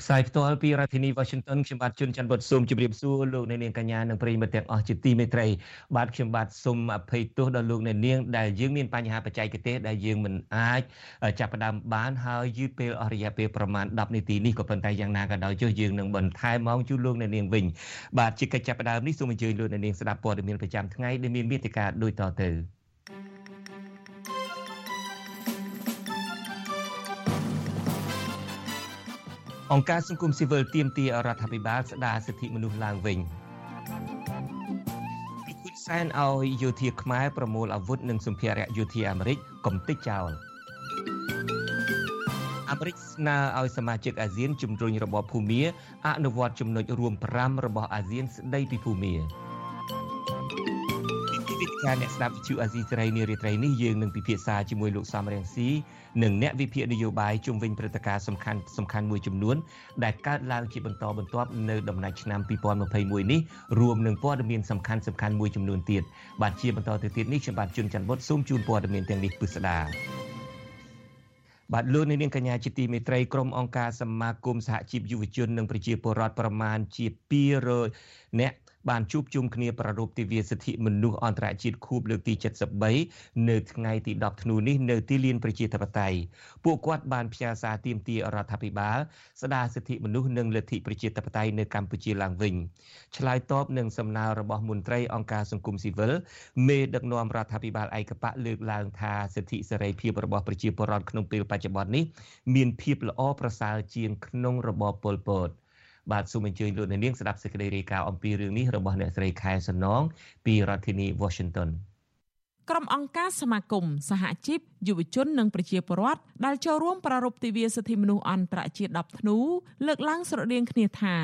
ផ្សាយផ្ទាល់ពីរដ្ឋធានី Washington ខ្ញុំបាទជួនច័ន្ទបុតសូមជម្រាបសួរលោកអ្នកនាងកញ្ញានិងប្រិយមិត្តទាំងអស់ជាទីមេត្រីបាទខ្ញុំបាទសូមអភ័យទោសដល់លោកអ្នកនាងដែលយើងមានបញ្ហាបច្ចេកទេសដែលយើងមិនអាចចាប់ផ្ដើមបានហើយយឺតពេលអស់រយៈពេលប្រមាណ10នាទីនេះក៏ប៉ុន្តែយ៉ាងណាក៏ដោយចុះយើងនឹងបន្ថែមម៉ោងជូនលោកអ្នកនាងវិញបាទជាកិច្ចចាប់ផ្ដើមនេះសូមអញ្ជើញលោកអ្នកនាងស្ដាប់ព័ត៌មានប្រចាំថ្ងៃដែលមានមេតិការដូចតទៅ អង្គការសង្គមស៊ីវិលទាមទាររដ្ឋាភិបាលស្ដារសិទ្ធិមនុស្សឡើងវិញពិគុតសែនឲ្យយោធាខ្មែរប្រមូលអាវុធនិងសម្ភារៈយោធាអាមេរិកកំទេចចោលអាមេរិកស្នើឲ្យសមាជិកអាស៊ានជំរុញរបបភូមាអនុវត្តចំណុចរួម5របស់អាស៊ានស្ដីពីភូមា វិទ្យាអ្នកស្ដាប់វិទ្យុអាស៊ីសេរីនារីត្រីនេះយើងនឹងពិភាក្សាជាមួយលោកសំរងស៊ីនិងអ្នកវិភាគនយោបាយជុំវិញព្រឹត្តិការណ៍សំខាន់សំខាន់មួយចំនួន ដែលកើតឡើងជាបន្តបន្ទាប់នៅដំណាច់ឆ្នាំ2021នេះរួមនឹងព័ត៌មានសំខាន់សំខាន់មួយចំនួនទៀតបាទជាបន្តទៅទៀតនេះខ្ញុំបាទជួនច័ន្ទបុតសូមជូនព័ត៌មានទាំងនេះពិស្ដាបាទលោកនាងកញ្ញាជាទីមេត្រីក្រុមអង្គការសមាគមសហជីពយុវជននិងប្រជាពលរដ្ឋប្រមាណជា200នាក់ បានជួបជុំគ្នាប្រារព្ធទិវាសិទ្ធិមនុស្សអន្តរជាតិខួបលើកទី73នៅថ្ងៃទី10ធ្នូនេះនៅទីលានប្រជាធិបតេយ្យពួកគាត់បានផ្ញើសារទាមទាររដ្ឋាភិបាលស្ដារសិទ្ធិមនុស្សនិងលទ្ធិប្រជាធិបតេយ្យនៅកម្ពុជាឡើងវិញឆ្លើយតបនឹងសំណើរបស់មន្ត្រីអង្គការសង្គមស៊ីវិលមេដឹកនាំរដ្ឋាភិបាលឯកបៈលើកឡើងថាសិទ្ធិសេរីភាពរបស់ប្រជាពលរដ្ឋក្នុងពេលបច្ចុប្បន្ននេះមានភាពល្អប្រសើរជាងក្នុងរបបប៉ុលពត។ បាទសូមអញ្ជើញលោកអ្នកនាងស្ដាប់សេចក្តីរាយការណ៍អំពីរឿងនេះរបស់អ្នកស្រីខែសំណងពីរដ្ឋធានី Washington ក្រុមអង្គការសមាគមសហជីពយុវជននិងប្រជាពលរដ្ឋដែលចូលរួមប្រារព្ធទិវាសិទ្ធិមនុស្សអន្តរជាតិ10ធ្នូលើកឡើងស្រដៀងគ្នាថា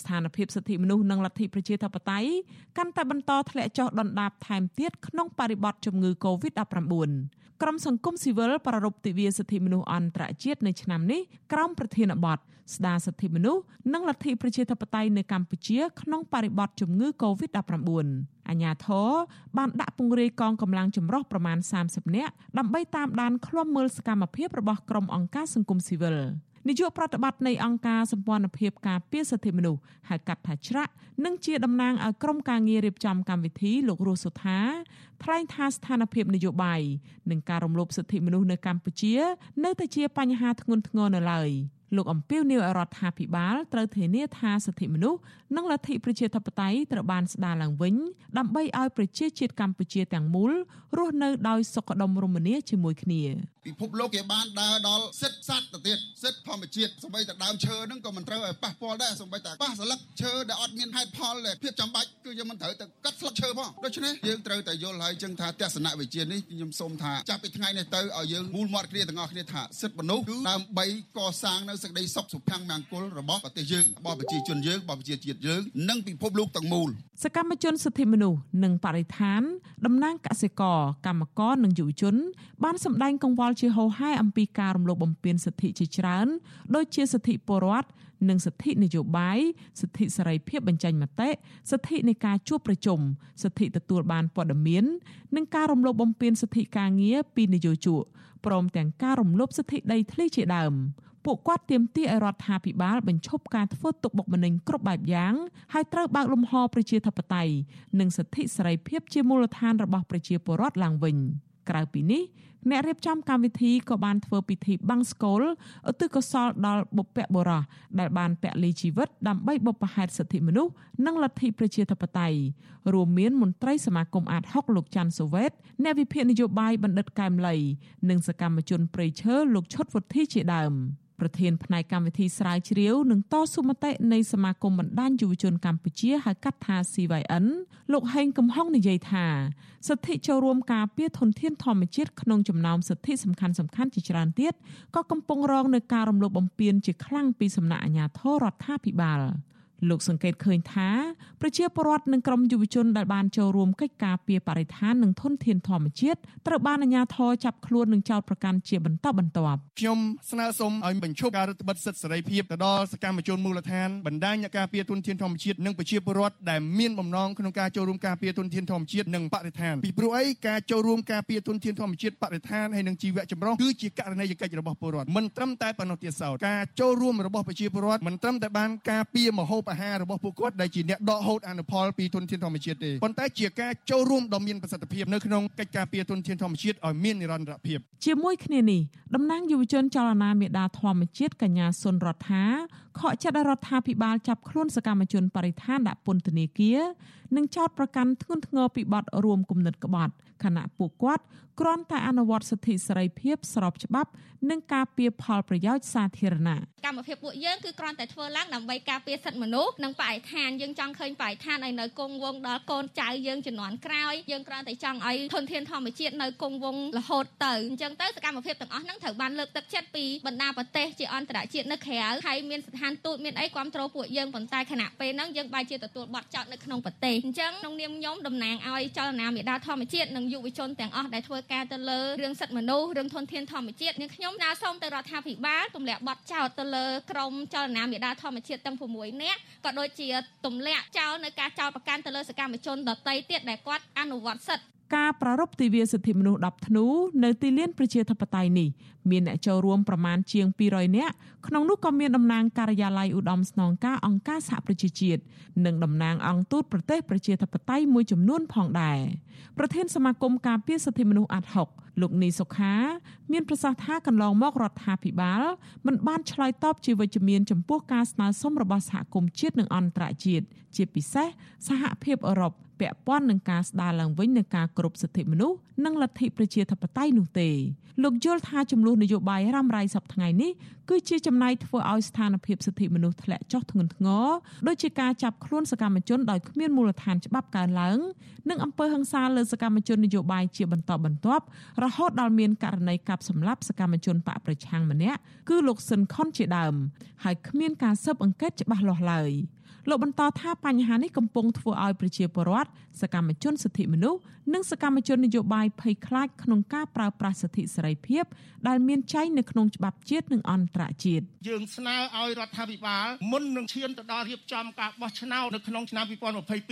ស្ថានភាពសិទ្ធិមនុស្សនិងលទ្ធិប្រជាធិបតេយ្យកាន់តែបន្តធ្លាក់ចុះដុនដាបថែមទៀតក្នុងបរិបទជំងឺ Covid-19 ក្រុមសង្គមស៊ីវិលប្រារព្ធទិវាសិទ្ធិមនុស្សអន្តរជាតិនៅឆ្នាំនេះក្រោមប្រធានបទស្ដារសិទ្ធិមនុស្សនិងលទ្ធិប្រជាធិបតេយ្យនៅកម្ពុជាក្នុងបរិបទជំងឺ Covid-19 អាញាធរបានដាក់ពង្រាយកងកម្លាំងចម្រុះប្រមាណ30នាក់ដើម្បីតាមដានឃ្លាំមើលសកម្មភាពរបស់ក្រុមអង្គការសង្គមស៊ីវិល នាយកប្រតិបត្តិនៃអង្គការសម្ព័ន្ធភាពការពារសិទ្ធិមនុស្សហៅកាត់ថាច្រាក់និងជាតំណាងឲ្យក្រុមការងាររៀបចំកម្មវិធីលោករស់សុថាថ្លែងថាស្ថានភាពនយោបាយនិងការរំលោភសិទ្ធិមនុស្សនៅកម្ពុជា នៅតែជាបញ្ហាធ្ងន់ធ្ងរនៅឡើយ។ លោកអំពីវនាវរដ្ឋាភិបាលត្រូវធានាថាសិទ្ធិមនុស្សនិងលទ្ធិប្រជាធិបតេយ្យត្រូវបានស្ដារឡើងវិញដើម្បីឲ្យប្រជាជាតិកម្ពុជាទាំងមូលរស់នៅដោយសុខដុមរមនាជាមួយគ្នាពិភពលោកគេបានដើរដល់សិទ្ធិសត្វទៅទៀតសិទ្ធិធម្មជាតិសម្បីតែដើមឈើហ្នឹងក៏មិនត្រូវឲ្យប៉ះពាល់ដែរសម្បីតែប៉ះស្លឹកឈើដែលអត់មានហេតុផលដែលភាពចាំបាច់គឺយើងមិនត្រូវទៅកាត់ស្លឹកឈើផងដូច្នេះយើងត្រូវតែយល់ហើយចឹងថាទស្សនវិជ្ជានេះខ្ញុំសូមថាចាប់ពីថ្ងៃនេះទៅឲ្យយើងមូលមាត់គ្នាទាំងអស់គ្នាថាសិទ្ធិមនុស្សគឺដើម្បីកសាងនៅសេចក្តីសុខសុភមង្គលរបស់ប្រទេសយើងរបស់ប្រជាជនយើងរបស់ប្រជាជាតិយើងនិងពិភពលោកទាំងមូលសកម្មជនសិទ្ធិមនុស្សនិងបរិស្ថានតំណាងកសិករកម្មករនិងយុវជន បានសម្ដែងកង្វល់ជាហូរហែអំពីការរំលោភបំពានសិទ្ធិជាច្រើនដូចជាសិទ្ធិពលរដ្ឋនិងសិទ្ធិនយោបាយសិទ្ធិសេរីភាពបញ្ចេញមតិសិទ្ធិនៃការជួបប្រជុំសិទ្ធិទទួលបានព័ត៌មាន និងការរំលោភបំពានសិទ្ធិការងារពីនយោជកព្រមទាំងការរំលោភសិទ្ធិដីធ្លីជាដើម ពួកគាត់ទាមទារឲ្យរដ្ឋាភិបាលបញ្ឈប់ការធ្វើទុកបុកម្នេញគ្រប់បែបយ៉ាងហើយត្រូវបើកលំហប្រជាធិបតេយ្យនិងសិទ្ធិសេរីភាពជាមូលដ្ឋានរបស់ប្រជាពលរដ្ឋឡើងវិញក្រៅពីនេះអ្នករៀបចំកម្មវិធីក៏បានធ្វើពិធីបាំងស្កូលឧទ្ទិសកុសលដល់បុព្វបុរសដែលបានពលីជីវិតដើម្បីបុព្វហេតុសិទ្ធិមនុស្សនិងលទ្ធិប្រជាធិបតេយ្យរួមមានមន្ត្រីសមាគមអាត6លោកច័ន្ទសូវេតអ្នកវិភាគនយោបាយបណ្ឌិតកែមលី និងសកម្មជនប្រៃឈើលោកឈុតវុធីជាដើម។ ប្រធានផ្នែកកម្មវិធីស្រាវជ្រាវនិងតស៊ូមតិនៃសមាគមបណ្ដាញយុវជនកម្ពុជាហៅកាត់ថា CYN លោកហេងកំហុងនិយាយថាសិទ្ធិចូលរួមការពារធនធានធម្មជាតិក្នុងចំណោមសិទ្ធិសំខាន់សំខាន់ជាច្រើនទៀតក៏កំពុងរងនឹងការរំលោភបំពានជាខ្លាំងពីសំណាក់អាជ្ញាធររដ្ឋាភិបាល លោកសង្កេតឃើញថាប្រជាពលរដ្ឋនិងក្រុមយុវជនដែលបានចូលរួមកិច្ចការពារបរិស្ថាននិងធនធានធម្មជាតិត្រូវបានអាជ្ញាធរចាប់ខ្លួននិងចោទប្រកាន់ជាបន្តបន្ទាប់ខ្ញុំស្នើសុំឲ្យបញ្ឈប់ការរឹតបន្តឹងសិទ្ធិសេរីភាពទៅដល់សកម្មជនមូលដ្ឋានបណ្ដាញអ្នកការពារធនធានធម្មជាតិនិងប្រជាពលរដ្ឋដែលមានបំណងក្នុងការចូលរួមការពារធនធានធម្មជាតិនិងបរិស្ថានពីព្រោះអីការចូលរួមការពារធនធានធម្មជាតិបរិស្ថានហើយនិងជីវៈចម្រុះគឺជាករណីយកិច្ចរបស់ពលរដ្ឋមិនត្រឹមតែប៉ុណ្ណោះទៀតសោតការចូលរួមរបស់ប្រជាពលរដ្ឋមិនត្រឹមតែបានការពារមហូបអាហាររបស់ពួកគាត់ដែលជាអ្នកដកហូតអនុផលពីធនធានធម្មជាតិទេប៉ុន្តែជាការចូលរួមដ៏មានប្រសិទ្ធភាពនៅក្នុងកិច្ចការពារធនធានធម្មជាតិឲ្យមាននិរន្តរភាពជាមួយគ្នានេះតំណាងយុវជនចលនាមេដាធម្មជាតិកញ្ញាសុនរដ្ឋាខកចិត្តរដ្ឋាភិបាលចាប់ខ្លួនសកម្មជនបរិស្ថានដាក់ពន្ធនាគារនិងចោទប្រកាន់ធ្ងន់ធ្ងរពីបទរួមគំនិតក្បត់ខណៈពួកគាត់គ្រាន់តែអនុវត្តសិទ្ធិសេរីភាពស្របច្បាប់ និងការពារផលប្រយោជន៍សាធារណៈកម្មភាពពួកយើងគឺគ្រាន់តែធ្វើឡើងដើម្បីការពារសិទ្ធិមនុស្សនិងបរិស្ថានយើងចង់ឃើញបរិស្ថានឲ្យនៅគង់វង្សដល់កូនចៅយើងជំនាន់ក្រោយយើងគ្រាន់តែចង់ឲ្យធនធានធម្មជាតិនៅគង់វង្សរហូតទៅអញ្ចឹងទៅសកម្មភាពទាំងអស់ហ្នឹងត្រូវបានលើកទឹកចិត្តពីបណ្ដាប្រទេសជាអន្តរជាតិនៅក្រៅហើយមានស្ថានទូតមានអីគ្រប់គ្រងពួកយើងប៉ុន្តែខណៈពេលហ្នឹងយើងបែរជាទទួលបទចោទនៅក្នុងប្រទេសអញ្ចឹងក្នុងនាមខ្ញុំតំណាងឲ្យចលនាមេដាធម្មជាតិនិងយុវជនទាំងអស់ដែលធ្វើការទៅលើរឿងសិទ្ធិមនុស្សរឿងធនធានធម្មជាតិនាងខ្ញុំណាសូមទៅរដ្ឋាភិបាលទម្លាក់បទចោទទៅលើក្រមចលនាមេដាធម្មជាតិទាំង6នាក់ក៏ដូចជាទម្លាក់ចោលនៅការចោទប្រកាន់ទៅលើសកម្មជនដទៃទៀតដែលគាត់អនុវត្តសិទ្ធិការប្រារព្ធទិវាសិទ្ធិមនុស្ស10ធ្នូនៅទីលានប្រជាធិបតេយ្យនេះ មានអ្នកចូលរួមប្រមាណជាង200នាក់ក្នុងនោះក៏មានតំណាងការិយាល័យឧត្តមស្នងការអង្គការសហប្រជាជាតិនិងតំណាងអង្គទូតប្រទេសប្រជាធិបតេយ្យមួយចំនួនផងដែរប្រធានសមាគមការពារសិទ្ធិមនុស្សអាត់ហុកលោកនីសុខា មានប្រសាសន៍ថាកន្លងមករដ្ឋាភិបាលមិនបានឆ្លើយតបជាវិជ្ជមានចំពោះការស្នើសុំរបស់សហគមន៍ជាតិនិងអន្តរជាតិជាពិសេសសហភាពអឺរ៉ុបពាក់ព័ន្ធនឹងការស្ដារឡើងវិញនៃការគោរពសិទ្ធិមនុស្សនិងលទ្ធិប្រជាធិបតេយ្យនោះទេលោកយល់ថាចំនួននយោបាយរ៉ាំរ៉ៃសប្តាហ៍នេះគឺជាចំណាយធ្វើឲ្យស្ថានភាពសិទ្ធិមនុស្សធ្លាក់ចុះធ្ងន់ធ្ងរដោយជាការចាប់ខ្លួនសកម្មជនដោយគ្មានមូលដ្ឋានច្បាប់កើនឡើងនិងអំពើហិង្សាលើសកម្មជននយោបាយជាបន្តបន្ទាប់រហូតដល់មានករណីកាប់សម្លាប់សកម្មជនបកប្រឆាំងម្នាក់គឺលោកស៊ិនខុនជាដើម ហើយគ្មានការស៊ើបអង្កេតច្បាស់លាស់ឡើយ។ លោកបន្តថាបញ្ហានេះកំពុងធ្វើឲ្យប្រជាពលរដ្ឋសកម្មជនសិទ្ធិមនុស្សនិងសកម្មជននយោបាយភ័យខ្លាចក្នុងការប្រើប្រាស់សិទ្ធិសេរីភាពដែលមានចែងនៅក្នុងច្បាប់ជាតិនិងអន្តរជាតិយើងស្នើឲ្យរដ្ឋាភិបាលមុននឹងឈានទៅដល់រៀបចំការបោះឆ្នោតនៅក្នុងឆ្នាំ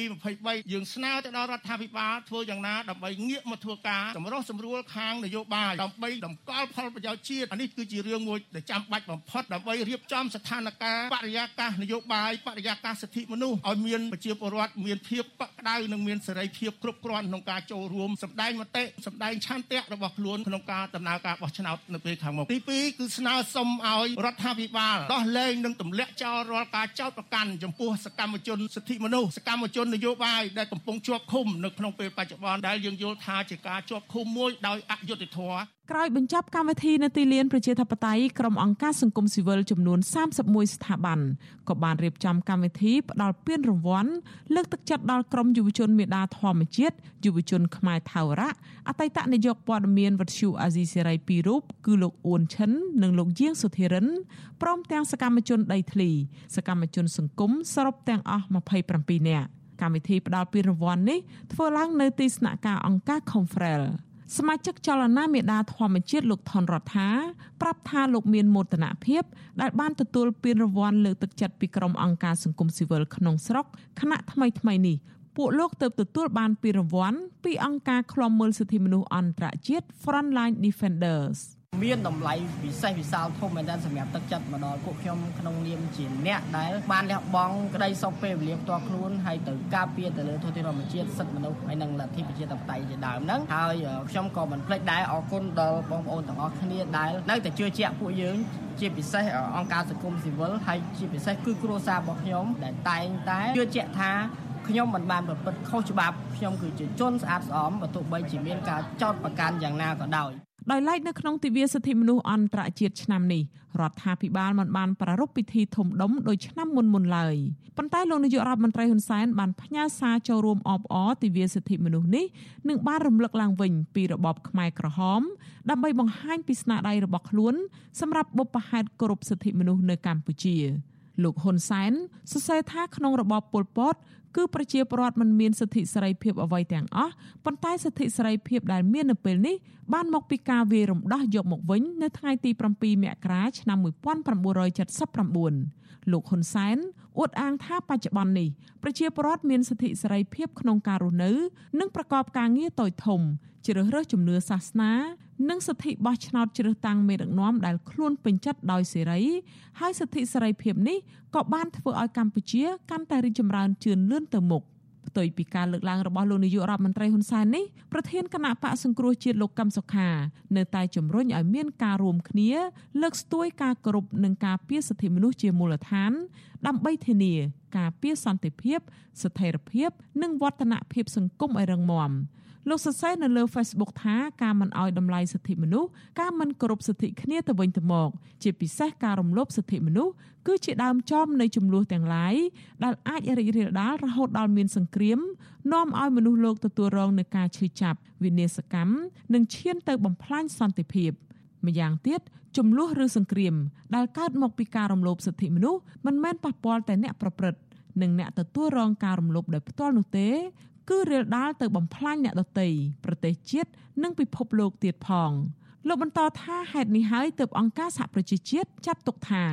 2022-23យើងស្នើទៅដល់រដ្ឋាភិបាលធ្វើយ៉ាងណាដើម្បីងាកមកធ្វើការសម្រុះសម្រួលខាងនយោបាយដើម្បីតម្កល់ផលប្រយោជន៍ជាតិអានេះគឺជារឿងមួយដែលចាំបាច់បំផុតដើម្បីរៀបចំស្ថានភាពបរិយាកាសនយោបាយបរិយាកាសសិទ្ធិមនុស្សឲ្យមានប្រជាពលរដ្ឋមានភាពកក់ក្ដៅនិងមានសេរីភាពគ្រប់គ្រាន់ក្នុងការចូលរួមសម្ដែងមតិសម្ដែងឆន្ទៈរបស់ខ្លួនក្នុងការដំណើរការបោះឆ្នោតនៅពេលខាងមុខទី2គឺស្នើសុំឲ្យរដ្ឋាភិបាលដោះលែងនិងទម្លាក់ចោលរាល់ការចោទប្រកាន់ចំពោះសកម្មជនសិទ្ធិមនុស្សសកម្មជននយោបាយដែលកំពុងជាប់ឃុំនៅក្នុងពេលបច្ចុប្បន្នដែលយើងយល់ថាជាការជាប់ឃុំមួយដោយអយុត្តិធម៌ ក្រោយបញ្ចប់កម្មវិធីនៅទីលានប្រជាធិបតេយ្យក្រុមអង្គការសង្គមស៊ីវិលចំនួន31ស្ថាប័នក៏បានរៀបចំកម្មវិធីផ្ដល់ពានរង្វាន់លើកទឹកចិត្តដល់ក្រុមយុវជនមេដាធម្មជាតិយុវជនខ្មែរថាវរៈអតីតនាយកព័ត៌មានវັດឈូអាស៊ីសេរីពីររូបគឺលោកអ៊ួនឈិននិងលោកយាងសុធិរិនព្រមទាំងសកម្មជនដីធ្លី សកម្មជនសង្គមសរុបទាំងអស់27នាក់កម្មវិធីផ្ដល់ពានរង្វាន់នេះធ្វើឡើងនៅទីស្នាក់ការអង្គការ Confrel សមាជិកចលនាមេដាធម្មជាតិលោកថនរដ្ឋាប្រាប់ថាលោកមានមោទនភាពដែលបានទទួលពានរង្វាន់លើកទឹកចិត្តពីក្រុមអង្គការសង្គមស៊ីវិលក្នុងស្រុកគណៈថ្មីថ្មីនេះពួកលោកទៅទទួលបានពានរង្វាន់ពីអង្គការឃ្លាំមើលសិទ្ធិមនុស្សអន្តរជាតិ Frontline Defenders មានតម្លៃពិសេសវិសាលធំមែនទែនសម្រាប់ទឹកចិត្តមកដល់ពួកខ្ញុំក្នុងនាមជាអ្នកដែលបានលះបង់ក្តីសុខពេលវេលាផ្ទាល់ខ្លួនហើយទៅការពារទៅលើធនធានធម្មជាតិសិទ្ធិមនុស្សហើយនិងលទ្ធិប្រជាធិបតេយ្យជាដើមហ្នឹងហើយខ្ញុំក៏មិនភ្លេចដែរអរគុណដល់បងប្អូនទាំងអស់គ្នាដែលនៅតែជឿជាក់ពួកយើងជាពិសេសអង្គការសង្គមស៊ីវិលហើយជាពិសេសគឺគ្រួសាររបស់ខ្ញុំដែលតែងតែជឿជាក់ថាខ្ញុំមិនបានប្រព្រឹត្តខុសច្បាប់ខ្ញុំគឺជាជនស្អាតស្អំបើទោះបីជាមានការចោទប្រកាន់យ៉ាងណាក៏ដោយ ដោយឡែកនៅក្នុងទិវាសិទ្ធិមនុស្សអន្តរជាតិឆ្នាំនេះរដ្ឋាភិបាលមិនបានប្រារព្ធពិធីធំដុំដោយឆ្នាំមុនមុនឡើយប៉ុន្តែលោកនាយករដ្ឋមន្ត្រីហ៊ុនសែនបានផ្ញើសារចូលរួមអបអរទិវាសិទ្ធិមនុស្សនេះនិងបានរំលឹកឡើងវិញពីរបបខ្មែរក្រហម ដើម្បីបង្ហាញពីស្នាដៃរបស់ខ្លួនសម្រាប់បុព្វហេតុគោរពសិទ្ធិមនុស្សនៅកម្ពុជា លោកហ៊ុនសែនសរសេរថាក្នុងរបបប៉ុលពតគឺប្រជាពលរដ្ឋមិនមានសិទ្ធិសេរីភាពអ្វីទាំងអស់ប៉ុន្តែសិទ្ធិសេរីភាពដែលមាននៅពេលនេះបានមកពីការវាយរំដោះយកមកវិញនៅថ្ងៃទី7មករាឆ្នាំ1979លោកហ៊ុនសែនអួតអាងថាបច្ចុប្បន្ននេះប្រជាពលរដ្ឋមានសិទ្ធិសេរីភាពក្នុងការរស់នៅ និងប្រកបការងារតូចធំជ្រើសរើសជំនឿសាសនា និងសិទ្ធិបោះឆ្នោតជ្រើសតាំងមេដឹកនាំដែលខ្លួនពេញចិត្តដោយសេរី ហើយសិទ្ធិសេរីភាពនេះក៏បានធ្វើឲ្យកម្ពុជាកាន់តែរីកចម្រើនជឿនលឿនទៅមុខផ្ទុយពីការលើកឡើងរបស់លោកនាយករដ្ឋមន្ត្រីហ៊ុនសែននេះប្រធានគណៈបកសង្គ្រោះជាតិលោកកឹមសុខានៅតែជំរុញឲ្យមានការរួមគ្នា លើកស្ទួយការគោរពនិងការពារសិទ្ធិមនុស្សជាមូលដ្ឋាន ដើម្បីធានា ការពារសន្តិភាព ស្ថិរភាព និងវឌ្ឍនភាពសង្គមឲ្យរឹងមាំ លោកសរសេរនៅលើ Facebook ថាការមិនអោយតម្លៃសិទ្ធិមនុស្សការមិនគោរពសិទ្ធិគ្នាទៅវិញទៅមក ជាពិសេសការរំលោភសិទ្ធិមនុស្សគឺជាដើមចំនៃចំនួនទាំងឡាយដែលអាចរីករាលដាលរហូតដល់មានសង្គ្រាមនាំឲ្យមនុស្សលោកទទួលរងនឹងការឈឺចាប់វិនាសកម្មនិងឈានទៅបំផ្លាញសន្តិភាពម្យ៉ាងទៀតចំនួនឬសង្គ្រាមដែលកើតមកពីការរំលោភសិទ្ធិមនុស្សមិនមែនប៉ះពាល់តែអ្នកប្រព្រឹត្តនិងអ្នកទទួលរងការរំលោភដោយផ្ទាល់នោះទេ គឺរាលដាលទៅបំផ្លាញអ្នកដទៃប្រទេសជាតិនិងពិភពលោកទៀតផងលោកបន្តថាហេតុនេះហើយទើបអង្គការសហប្រជាជាតិចាត់ទុកថា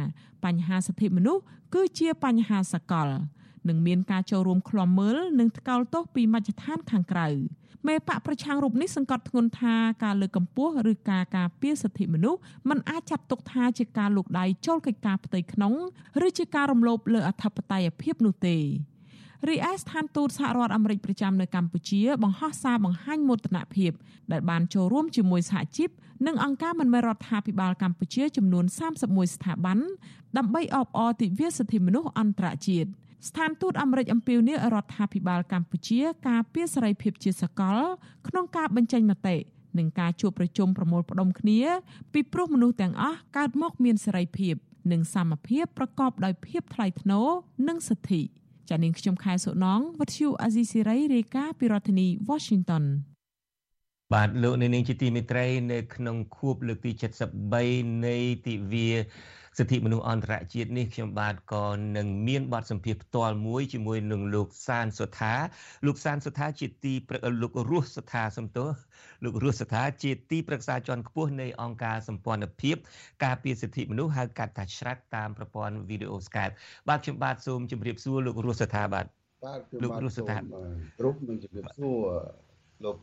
បញ្ហាសិទ្ធិមនុស្សគឺជាបញ្ហាសកលនិងមានការចូលរួមឃ្លាំមើលនិងថ្កោលទោសពីមជ្ឈដ្ឋានខាងក្រៅមេបកប្រឆាំងរូបនេះសង្កត់ធ្ងន់ថាការលើកកម្ពស់ឬការការពារសិទ្ធិមនុស្សมันអាចចាត់ទុកថាជាការលូកដៃចូលកិច្ចការផ្ទៃក្នុង ឬជាការរំលោភលើអធិបតេយ្យភាពនោះទេ រីឯស្ថានទូតសហរដ្ឋអាមេរិកប្រចាំនៅកម្ពុជា បង្ហោះសារបង្ហាញមោទនភាពដែលបានចូលរួមជាមួយសហជីពនិងអង្គការមិនមែនរដ្ឋាភិបាលកម្ពុជាចំនួន31ស្ថាប័នដើម្បីអបអរទិវាសិទ្ធិមនុស្សអន្តរជាតិស្ថានទូតអាមេរិកអំពាវនាវរដ្ឋាភិបាលកម្ពុជាការពារសេរីភាពជាសកល ក្នុងការបញ្ចេញមតិនិងការជួបប្រជុំប្រមូលផ្ដុំគ្នា ពីព្រោះមនុស្សទាំងអស់កើតមកមានសេរីភាព និងសមភាពប្រកបដោយភាពថ្លៃថ្នូរនិងសិទ្ធិ។ ចានាងខ្ញុំខែសុណងវັດឈូអាស៊ីសេរីរាយការណ៍ពីរដ្ឋធានី Washington បាទលោកនាងជាទីមេត្រីនៅក្នុងខួបលើកទី73នៃទិវា សិទ្ធិមនុស្សអន្តរជាតិនេះខ្ញុំបាទក៏នឹងមានបទសម្ភាសន៍ផ្ទាល់មួយជាមួយនឹងលោកសានសុថាលោកសានសុថាជាទីលោករស់សុថាសំទោលោករស់សុថាជាទីប្រឹក្សាជាន់ខ្ពស់នៃអង្គការសម្ព័ន្ធភាព ការពារសិទ្ធិមនុស្សហៅកាត់ថាច្រាត់តាមប្រព័ន្ធវីដេអូ Skype បាទខ្ញុំបាទសូមជម្រាបសួរលោករស់សុថាបាទបាទលោករស់សុថាគ្រប់នឹងជម្រាបសួរលោក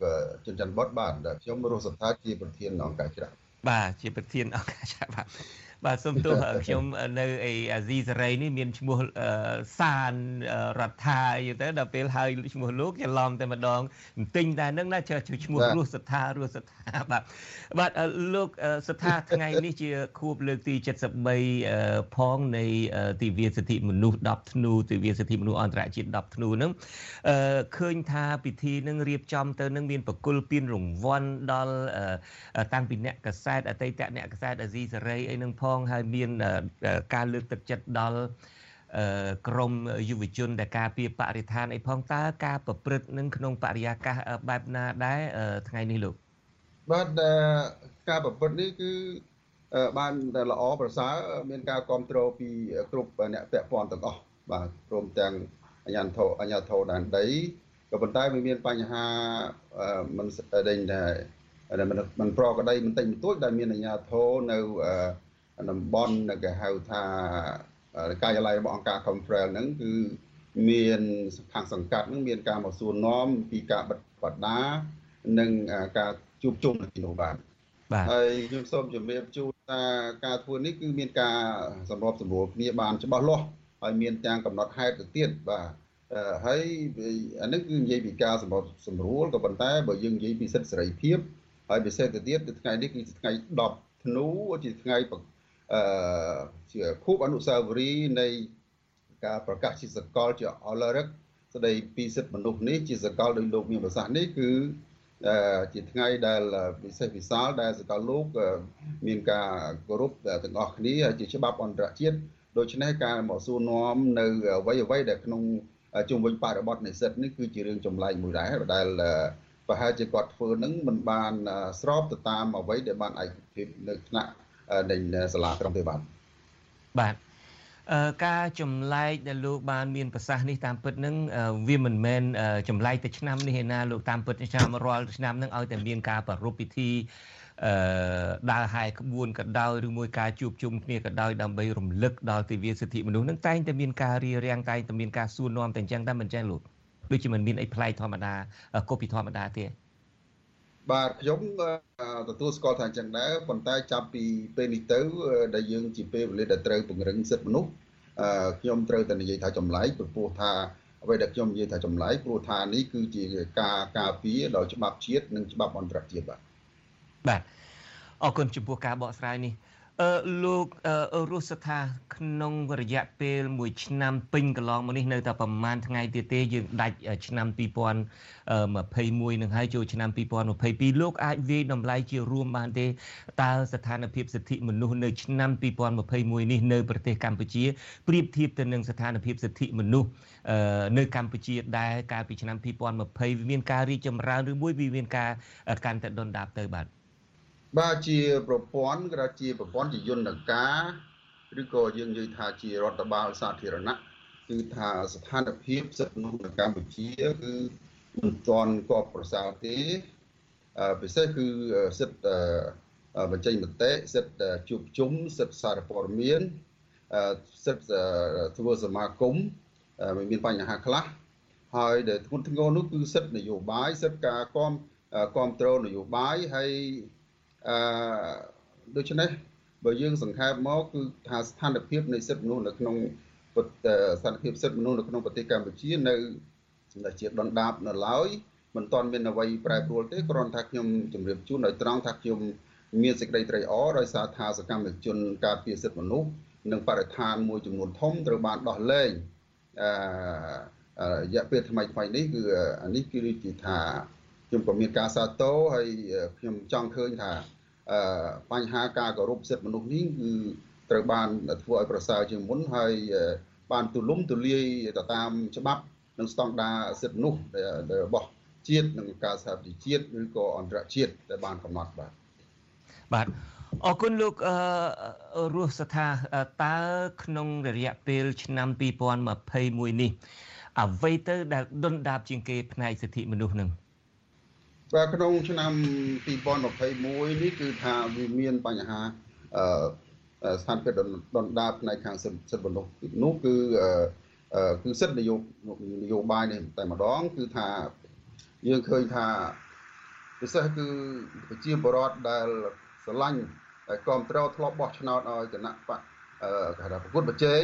ចិនច័ន្ទបុតបាទខ្ញុំរស់សុថាជាប្រធានអង្គការច្រាត់បាទជាប្រធានអង្គការច្រាត់បាទ បាទសូមទោសខ្ញុំនៅអីអាស៊ីសេរីនេះមានឈ្មោះសានរដ្ឋាយទៅដល់ពេលហើយឈ្មោះលោកច្រឡំតែម្ដងបន្តិចតែនឹងណាឈ្មោះរស់សថារស់សថាបាទបាទលោកសថាថ្ងៃនេះជាខួបលើកទី73ផងនៃទិវាសិទ្ធិមនុស្ស10ធ្នូទិវាសិទ្ធិមនុស្សអន្តរជាតិ10ធ្នូហ្នឹងឃើញថាពិធីនឹងរៀបចំទៅនឹងមានប្រគល់ពានរង្វាន់ដល់តាំងពីអ្នកកសែតអតីតអ្នកកសែតអាស៊ីសេរីអីនឹងផងហើយមានការលើកទឹកចិត្តដល់ក្រមយុវជនដែលការពារបរិស្ថានអីផងតើការប្រព្រឹត្តនឹងក្នុងបរិយាកាសបែបណាដែរថ្ងៃនេះលោកបាទការប្រព្រឹត្តនេះគឺបានល្អប្រសើរមានការគ្រប់គ្រងពីគ្រប់អ្នកពាក់ព័ន្ធទាំងអស់បាទព្រមទាំងអាជ្ញាធរអាជ្ញាធរដែនដីក៏ប៉ុន្តែវាមានបញ្ហាមិនដេញដែរមិនប្រកដីបន្តិចបន្តួចដែលមានអាជ្ញាធរនៅ តំបន់គេហៅថាការិយាល័យរបស់អង្គការ Confrel ហ្នឹងគឺមានខាងសង្កាត់ហ្នឹងមានការមកសួរនាំពីការបិទបដានិងការជួបជុំនៅទីនោះបាទបាទហើយខ្ញុំសូមជំរាបជូនថាការធ្វើនេះគឺមានការសម្របសម្រួលគ្នាបានច្បាស់លាស់ហើយមានទាំងកំណត់ហេតុទៅទៀតបាទហើយអានេះគឺនិយាយពីការសម្របសម្រួលក៏ប៉ុន្តែបើយើងនិយាយពីសិទ្ធិសេរីភាពហើយពិសេសទៅទៀតគឺថ្ងៃនេះគឺថ្ងៃ10ធ្នូជាថ្ងៃ អឺជាខូបអនុស្សាវរីយ៍នៃការប្រកាសជាសកលជាអលរិកស្ដីពីសិទ្ធិមនុស្សនេះជាសកលដោយលោកមានប្រសាសន៍នេះគឺជាថ្ងៃដែលពិសេសវិសាលដែលសកលលោកមានការគោរពទាំងអស់គ្នាជាច្បាប់អន្តរជាតិដូច្នេះការមកសួរនាំនៅអ្វីអ្វីដែលក្នុងជុំវិញបរិបទនៃសិទ្ធិនេះគឺជារឿងចម្លែកមួយដែរដែលប្រហែលជាគាត់ធ្វើនឹងមិនបានស្របទៅតាមអ្វីដែលបានឯកភាពនៅថ្នាក់ នៃសាលាក្រុងទេបាទបាទការចម្លែកដែលលោកបានមានប្រសាសន៍នេះតាមពិតនឹងវាមិនមែនចម្លែកតែឆ្នាំនេះឯណាលោកតាមពិតឆ្នាំរាល់ឆ្នាំនឹងឲ្យតែមានការប្រារព្ធពិធីអឺដើរហែក្បួនក៏ដោយឬមួយការជួបជុំគ្នាក៏ដោយដើម្បីរំលឹកដល់ទិវាសិទ្ធិមនុស្សនឹងតែងតែមានការរៀបរៀងតែងតែមានការសួរនាំតែអញ្ចឹងតែមិនអញ្ចឹងលោកដូចជាមិនមានអីប្លែកធម្មតាកូពីធម្មតាទេ បាទខ្ញុំទទួលស្គាល់ថាអញ្ចឹងដែរប៉ុន្តែចាប់ពីពេលនេះទៅ ដែលយើងជាពេលវេលាដែលត្រូវពង្រឹងសិទ្ធិមនុស្សខ្ញុំត្រូវតែនិយាយថាចម្លែកព្រោះថាអ្វីដែលខ្ញុំនិយាយថាចម្លែកព្រោះថានេះគឺជាការការពារដោយច្បាប់ជាតិនិងច្បាប់អន្តរជាតិបាទបាទអរគុណចំពោះការបកស្រាយនេះ អឺលោករស់ស្ថាក្នុងរយៈពេល1ឆ្នាំពេញកន្លងមកនេះនៅតែប្រហែលថ្ងៃទៀតទេយើងដាច់ឆ្នាំ2021នឹងហើយចូលឆ្នាំ2022លោកអាចវាយតម្លៃជារួមបានទេតើស្ថានភាពសិទ្ធិមនុស្សនៅឆ្នាំ2021នេះនៅប្រទេសកម្ពុជាប្រៀបធៀបទៅនឹងស្ថានភាពសិទ្ធិមនុស្សនៅកម្ពុជាដែរកាលពីឆ្នាំ2020មានការរីកចម្រើនឬមួយវាមានការកាន់តែដុនដាបទៅបាទ បាទជាប្រព័ន្ធក៏ជាប្រព័ន្ធជាយន្តការឬក៏យើងនិយាយថាជារដ្ឋបាលសាធារណៈគឺថាស្ថានភាពសិទ្ធិមនុស្សនៅកម្ពុជាគឺមិនទាន់កប់ប្រសើរទេពិសេសគឺសិទ្ធិបញ្ចេញមតិសិទ្ធិជួបជុំសិទ្ធិសារព័ត៌មានសិទ្ធិធ្វើសមាគមមានបញ្ហាខ្លះហើយដែលធ្ងន់ធ្ងរនោះគឺសិទ្ធិនយោបាយសិទ្ធិការគាំគ្រប់គ្រងនយោបាយហើយ អឺដូច្នេះបើយើងសង្ខេបមកគឺថាស្ថានភាពនៃសិទ្ធិមនុស្សនៅក្នុងស្ថានភាពសិទ្ធិមនុស្សនៅក្នុងប្រទេសកម្ពុជានៅសម្រាប់ជាដណ្ដាបនៅឡើយមិនទាន់មានអ្វីប្រែប្រួលទេគ្រាន់តែខ្ញុំជម្រាបជូនដោយត្រង់ថាខ្ញុំមានសេចក្តីត្រេកអរដោយសារថាសកម្មជនការពារសិទ្ធិមនុស្សនិងបរិស្ថានមួយចំនួនធំត្រូវបានដោះលែងអឺរយៈពេលថ្មីថ្មីនេះគឺអានេះគឺជាថា ខ្ញុំក៏មានការសាទរហើយខ្ញុំចង់ឃើញថាបញ្ហាការគោរពសិទ្ធិមនុស្សនេះគឺត្រូវបានធ្វើឲ្យប្រសើរជាងមុនហើយបានទូលំទូលាយទៅតាមច្បាប់និងស្តង់ដារសិទ្ធិមនុស្សរបស់ជាតិនិងការសហប្រជាជាតិឬក៏អន្តរជាតិដែលបានកំណត់បាទបាទអរគុណលោករស់ស្ថាតើក្នុងរយៈពេលឆ្នាំ2021នេះអ្វីទៅដែលដុនដាបជាងគេផ្នែកសិទ្ធិមនុស្សនឹង បាទក្នុងឆ្នាំ2021នេះគឺថាវាមានបញ្ហាអឺស្ថានភាពដណ្ដាបផ្នែកខាងសិទ្ធិមនុស្សនោះគឺគឺសិទ្ធិនយោនយោបាយនេះតែម្ដង គឺថាយើងឃើញថាពិសេសគឺប្រជាពលរដ្ឋដែលស្រឡាញ់ហើយគ្រប់គ្រងធ្លាប់បោះឆ្នោតឲ្យគណៈបកគេថាប្រគល់ប្រជែង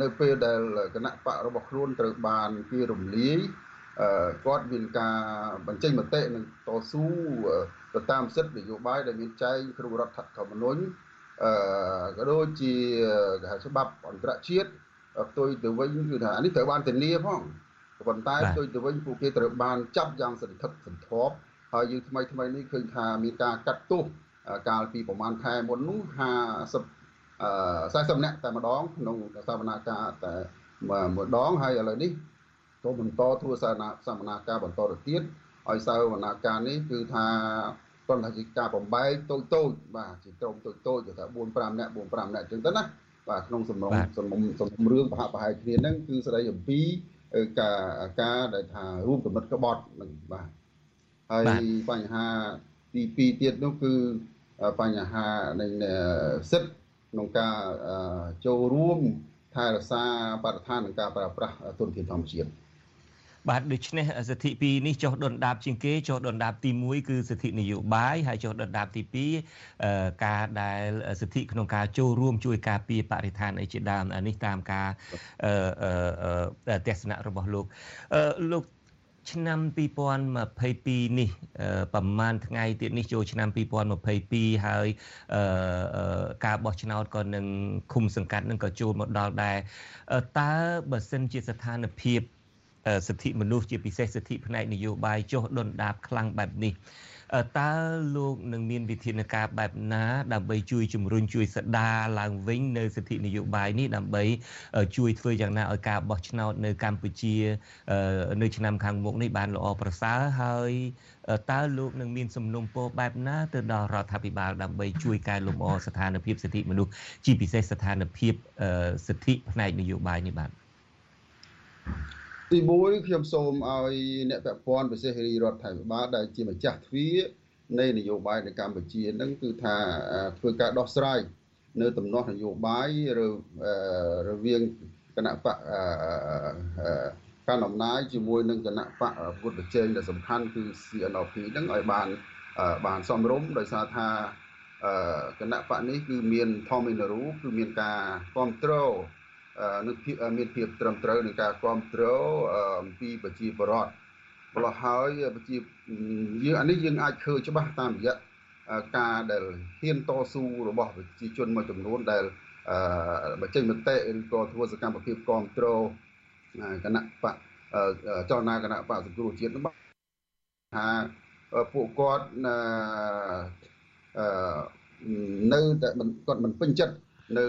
នៅពេលដែលគណៈបករបស់ខ្លួនត្រូវបានគេរំលាយ គាត់មានការបញ្ចេញមតិនិងតស៊ូទៅតាមសិទ្ធិនយោបាយដែលមានចែងក្នុងរដ្ឋធម្មនុញ្ញអឺក៏ដូចជាគេហៅច្បាប់អន្តរជាតិផ្ទុយទៅវិញគឺថានេះត្រូវបានធានាផងប៉ុន្តែផ្ទុយទៅវិញពួកគេត្រូវបានចាប់យ៉ាងសន្ធឹកសន្ធាប់ហើយយើងថ្មីថ្មីនេះឃើញថាមានការកាត់ទោសកាលពីប្រហែលខែមុននោះ50អឺ40នាក់តែម្ដងក្នុងសវនាការតែម្ដងហើយឥឡូវនេះ ទៅបន្តធ្វើសារណាសកម្មភាពបន្តទៅទៀតឲ្យសវនាការនេះគឺថាប៉ុន្តែជាការបំបែកតូចតូចបាទជាក្រុមតូចតូចគឺថា4 5នាក់4 5នាក់អញ្ចឹងទៅណាបាទក្នុងសំណុំសំណុំសំណុំរឿងប្រហាក់ប្រហែលគ្នាហ្នឹងគឺស្ដីអំពីការការដែលថារួមកំណត់ក្បត់នឹងបាទហើយបញ្ហាទី2ទៀតនោះគឺបញ្ហានៃសិទ្ធិក្នុងការចូលរួមថែរក្សាបរិស្ថាននិងការប្រើប្រាស់ទុនធានធម្មជាតិ បាទដូច្នេះសិទ្ធិពីរនេះចុះដុនដាបជាងគេចុះដុនដាបទី1គឺសិទ្ធិនយោបាយហើយចុះដុនដាបទី2ការដែលសិទ្ធិក្នុងការចូលរួមជួយការពារបរិស្ថានអីជាដើមនេះតាមការទស្សនៈរបស់លោកលោកឆ្នាំ2022នេះប្រហែលថ្ងៃទៀតនេះចូលឆ្នាំ2022ហើយការបោះឆ្នោតក៏នឹងឃុំសង្កាត់នឹងក៏ចូលមកដល់ដែរតើបើសិនជាស្ថានភាព សិទ្ធិមនុស្សជាពិសេសសិទ្ធិផ្នែកនយោបាយចុះដុនដាបខ្លាំងបែបនេះតើលោកនឹងមានវិធានការបែបណា ដើម្បីជួយជំរុញជួយស្ដារឡើងវិញនៅសិទ្ធិនយោបាយនេះដើម្បីជួយធ្វើយ៉ាងណាឲ្យការបោះឆ្នោតនៅកម្ពុជា នៅឆ្នាំខាងមុខនេះបានល្អប្រសើរហើយតើលោកនឹងមានសំណុំពរបែបណាទៅដល់រដ្ឋាភិបាលដើម្បីជួយកែលម្អស្ថានភាពសិទ្ធិមនុស្សជាពិសេសស្ថានភាពសិទ្ធិផ្នែកនយោបាយនេះបាទ ទី1ខ្ញុំសូមឲ្យអ្នកពាក់ព័ន្ធពិសេសរាជរដ្ឋាភិបាលដែលជាម្ចាស់ទ្វារនៃនយោបាយនៅកម្ពុជានឹងគឺថាធ្វើការដោះស្រាយនៅទំនាស់នយោបាយរវាងគណៈបកកាន់អំណាចជាមួយនឹងគណៈបកពុទ្ធប្រជែងដែលសំខាន់គឺ CNP ហ្នឹងឲ្យបានបានសមរម្យដោយសារថាគណៈបកនេះគឺមានធម្មនារូគឺមានការគ្រប់គ្រង នឹងមានភាពត្រឹមត្រូវនឹងការគ្រប់គ្រងអំពីប្រជាពលរដ្ឋម្ល៉េះហើយប្រជាយើងអានេះយើងអាចឃើញច្បាស់តាមរយៈការដែលហ៊ានតស៊ូរបស់ប្រជាជនមួយចំនួនដែលបញ្ចេញមតិឬក៏ធ្វើសកម្មភាពគ្រប់គ្រងគណៈបកចលនាគណៈបកសង្គ្រោះជាតិនោះថាពួកគាត់នៅតែគាត់មិនពេញចិត្ត នៅ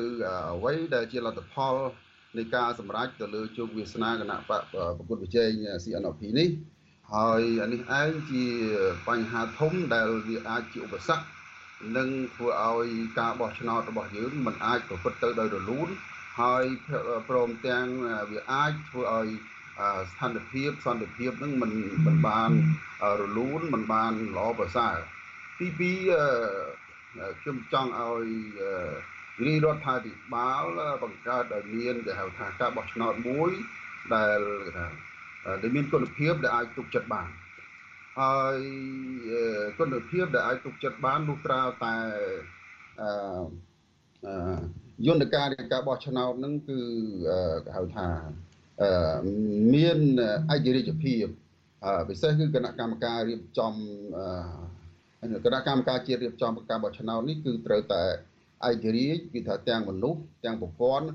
អ្វីដែលជាលទ្ធផលនៃការសម្រេចទៅលើជោគវាសនាគណៈបកប្រគល់ប្រជែង CNP នេះហើយអានេះឯងជាបញ្ហាធំដែលវាអាចជាឧបសគ្គនឹងធ្វើឲ្យការបោះឆ្នោតរបស់យើងមិនអាចប្រព្រឹត្តទៅដោយរលូនហើយព្រមទាំងវាអាចធ្វើឲ្យស្ថានភាពសន្តិភាពនឹងមិនមិនបានរលូនមិនបានល្អប្រសើរទី2ខ្ញុំចង់ឲ្យ រាជរដ្ឋាភិបាលបង្កើតឲ្យមានគេហៅថាការបោះឆ្នោតមួយដែលគេថាដែលមានគុណភាពដែលអាចទុកចិត្តបានហើយគុណភាពដែលអាចទុកចិត្តបានលុះត្រាតែអឺយន្តការនៃការបោះឆ្នោតហ្នឹងគឺគេហៅថាមានឯករាជ្យភាពពិសេសគឺគណៈកម្មការរៀបចំគណៈកម្មការជាតិរៀបចំការបោះឆ្នោតនេះគឺត្រូវតែ ឯករាជ្យគឺថាទាំងមនុស្សទាំងប្រព័ន្ធ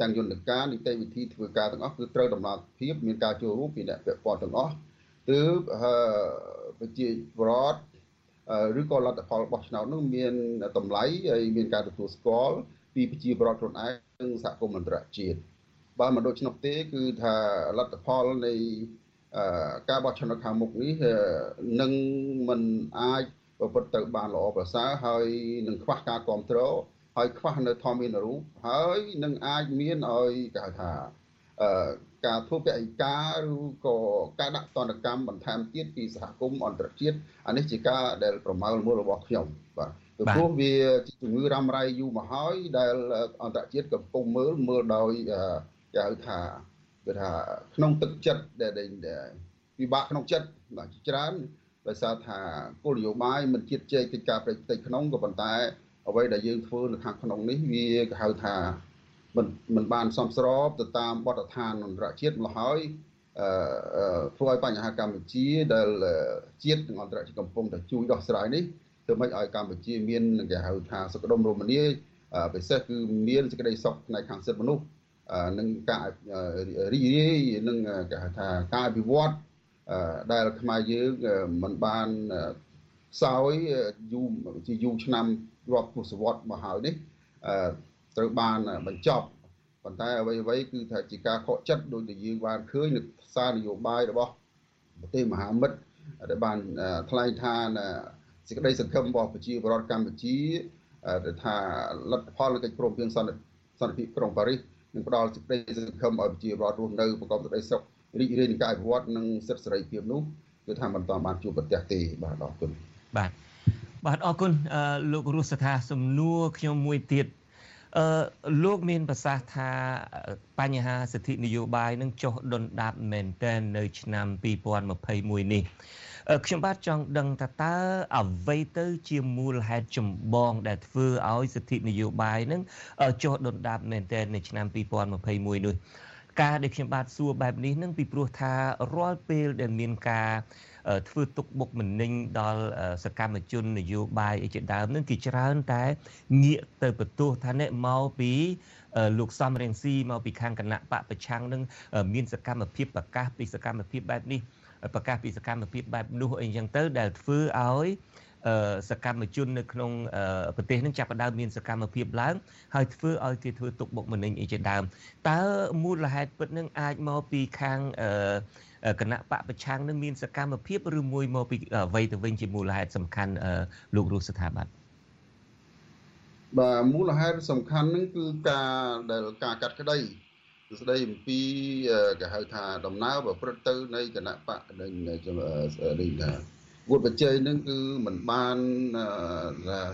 ទាំងយន្តការនីតិវិធីធ្វើការទាំងអស់គឺត្រូវដំណើរភាពមានការចូលរួមពីអ្នកពាក់ព័ន្ធទាំងអស់ទើបប្រជាពលរដ្ឋឬក៏លទ្ធផលរបស់ឆ្នោតនោះមានតម្លៃហើយមានការទទួលស្គាល់ពីប្រជាពលរដ្ឋខ្លួនឯងនិងសហគមន៍អន្តរជាតិបើមិនដូច្នោះទេគឺថាលទ្ធផលនៃការបោះឆ្នោតខាងមុខនេះនឹងមិនអាច ប្រព្រឹត្តទៅបានល្អប្រសើរហើយនឹងខ្វះការគ្រប់គ្រងហើយខ្វះនៅធម្មមានរូបហើយនឹងអាចមានឲ្យគេហៅថាអឺការធ្វើពហិការឬក៏ការដាក់ទណ្ឌកម្មបន្ថែមទៀតពីសហគមន៍អន្តរជាតិអានេះជាការដែលប្រមាលមូលរបស់ខ្ញុំបាទពីព្រោះវាជាជំងឺរ៉ាំរ៉ៃយូរមកហើយដែលអន្តរជាតិកំពុងមើលមើលដោយគេហៅថាគឺថាក្នុងទឹកចិត្តដែលពិបាកក្នុងចិត្តបាទច្រើន ដោយសារថាគោលនយោបាយមិនជាតិជែកកិច្ចការប្រតិក្នុងក៏ប៉ុន្តែអ្វីដែលយើងធ្វើនៅខាងក្នុងនេះវាគេហៅថាមិនមិនបានសមស្របទៅតាមបទដ្ឋានអន្តរជាតិមកហើយអឺធ្វើឲ្យបញ្ហាកម្ពុជាដែលជាតិនិងអន្តរជាតិកំពុងតែជួយដោះស្រាយនេះធ្វើម៉េចឲ្យកម្ពុជាមានគេហៅថាសុខដុមរមនាពិសេសគឺមានសេចក្តីសុខផ្នែកខាងសិទ្ធិមនុស្សនឹងការរីករាយនឹងគេហៅថាការអភិវឌ្ឍ ដែលខ្មែរយើងមិនបានសោយយូរជាយូរឆ្នាំរាប់ទសវត្សរ៍មកហើយនេះត្រូវបានបញ្ចប់ប៉ុន្តែអ្វីអ្វីគឺថាជាការខកចិត្តដោយដែលយើងបានឃើញនៅសារនយោបាយរបស់ប្រទេសមហាមិត្តដែលបានថ្លែងថាសេចក្តីសង្ឃឹមរបស់ប្រជាពលរដ្ឋកម្ពុជាថាលទ្ធផលនៃកិច្ចព្រមព្រៀងសន្តិសន្តិភាពក្រុងប៉ារីសនឹងផ្ដល់សេចក្តីសង្ឃឹមឲ្យប្រជាពលរដ្ឋរស់នៅប្រកបដោយសុខ រីករាយនឹងការអភិវឌ្ឍនិងសិទ្ធិសេរីភាពនោះគឺថាមិនតាន់បានជួបប្រទះទេបាទអរគុណបាទបាទអរគុណលោករស់សថាសំណួរខ្ញុំមួយទៀតអឺលោកមានប្រសាសន៍ថាបញ្ហាសិទ្ធិនយោបាយនឹងចុះដុនដាបមែនតែននៅឆ្នាំ2021នេះខ្ញុំបាទចង់ដឹងថាតើអ្វីទៅជាមូលហេតុចម្បងដែលធ្វើឲ្យសិទ្ធិនយោបាយនឹងចុះដុនដាបមែនតែននៅឆ្នាំ2021នោះ ការដែលខ្ញុំបាទសួរបែបនេះនឹងពីព្រោះថារាល់ពេលដែលមានការធ្វើទុកបុកម្នេញដល់សកម្មជននយោបាយអីជាដើមនឹងគេច្រើនតែងាកទៅបន្ទោសថាអ្នកមកពីលោកសំរៀងស៊ីមកពីខាងគណៈបកប្រឆាំងនឹងមានសកម្មភាពប្រកាសពីសកម្មភាពបែបនេះប្រកាសពីសកម្មភាពបែបនោះអីចឹងទៅដែលធ្វើឲ្យ សកម្មជននៅក្នុងប្រទេសនឹងចាប់ផ្ដើមមានសកម្មភាពឡើងហើយធ្វើឲ្យគេធ្វើទុកបុកម្នេញអីជាដើមតើមូលហេតុពិតនឹងអាចមកពីខាងគណៈបកប្រឆាំងនឹងមានសកម្មភាពឬមួយមកពីអ្វីទៅវិញជាមូលហេតុសំខាន់លោករស់ស្ថាប័នបាទមូលហេតុសំខាន់នឹងគឺការដែលការកាត់ក្តីស្ដីអំពីគេហៅថាដំណើរប្រព្រឹត្តទៅនៃគណៈបកនៃនេះថា វុទ្ធបច្ច័យនឹងគឺมันបាន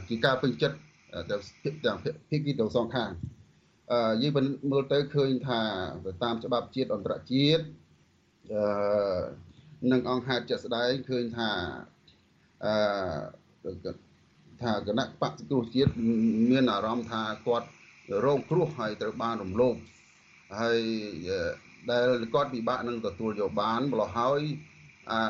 ជាការពេញចិត្តទាំងទាំងភាគីទាំងសងខាងអឺយើងមើលទៅឃើញថាតាមច្បាប់ជាតិអន្តរជាតិអឺនឹងអង្គហេតុជាក់ស្ដែងឃើញថាអឺថាគណៈបកសង្គ្រោះជាតិមានអារម្មណ៍ថាគាត់រងគ្រោះហើយត្រូវបានរំលោភហើយដែលគាត់ពិបាកនឹងទទួលយកបានម្ល៉េះហើយអា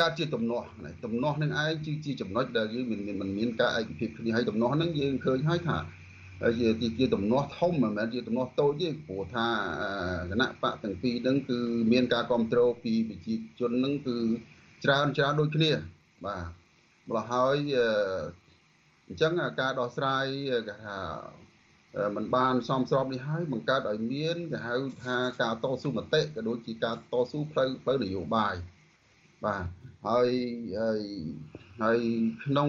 កើតជាទំនាស់ទំនាស់នឹងឯងជាចំណុចដែលយើងមានមិនមានការឯកភាពគ្នាហើយទំនាស់នឹងយើងឃើញហើយថាជាជាទំនាស់ធំមិនមែនជាទំនាស់តូចទេព្រោះថាគណៈបកទាំងពីរហ្នឹងគឺមានការគ្រប់គ្រងពីប្រជាជនហ្នឹងគឺច្រើនច្រើនដូចគ្នាបាទម្ល៉េះហើយអញ្ចឹងការដោះស្រាយគេថាมันបានសមស្របនេះហើយបង្កើតឲ្យមានគេហៅថាការតស៊ូមតិក៏ដូចជាការតស៊ូផ្លូវផ្លូវនយោបាយបាទ ហើយហើយហើយក្នុង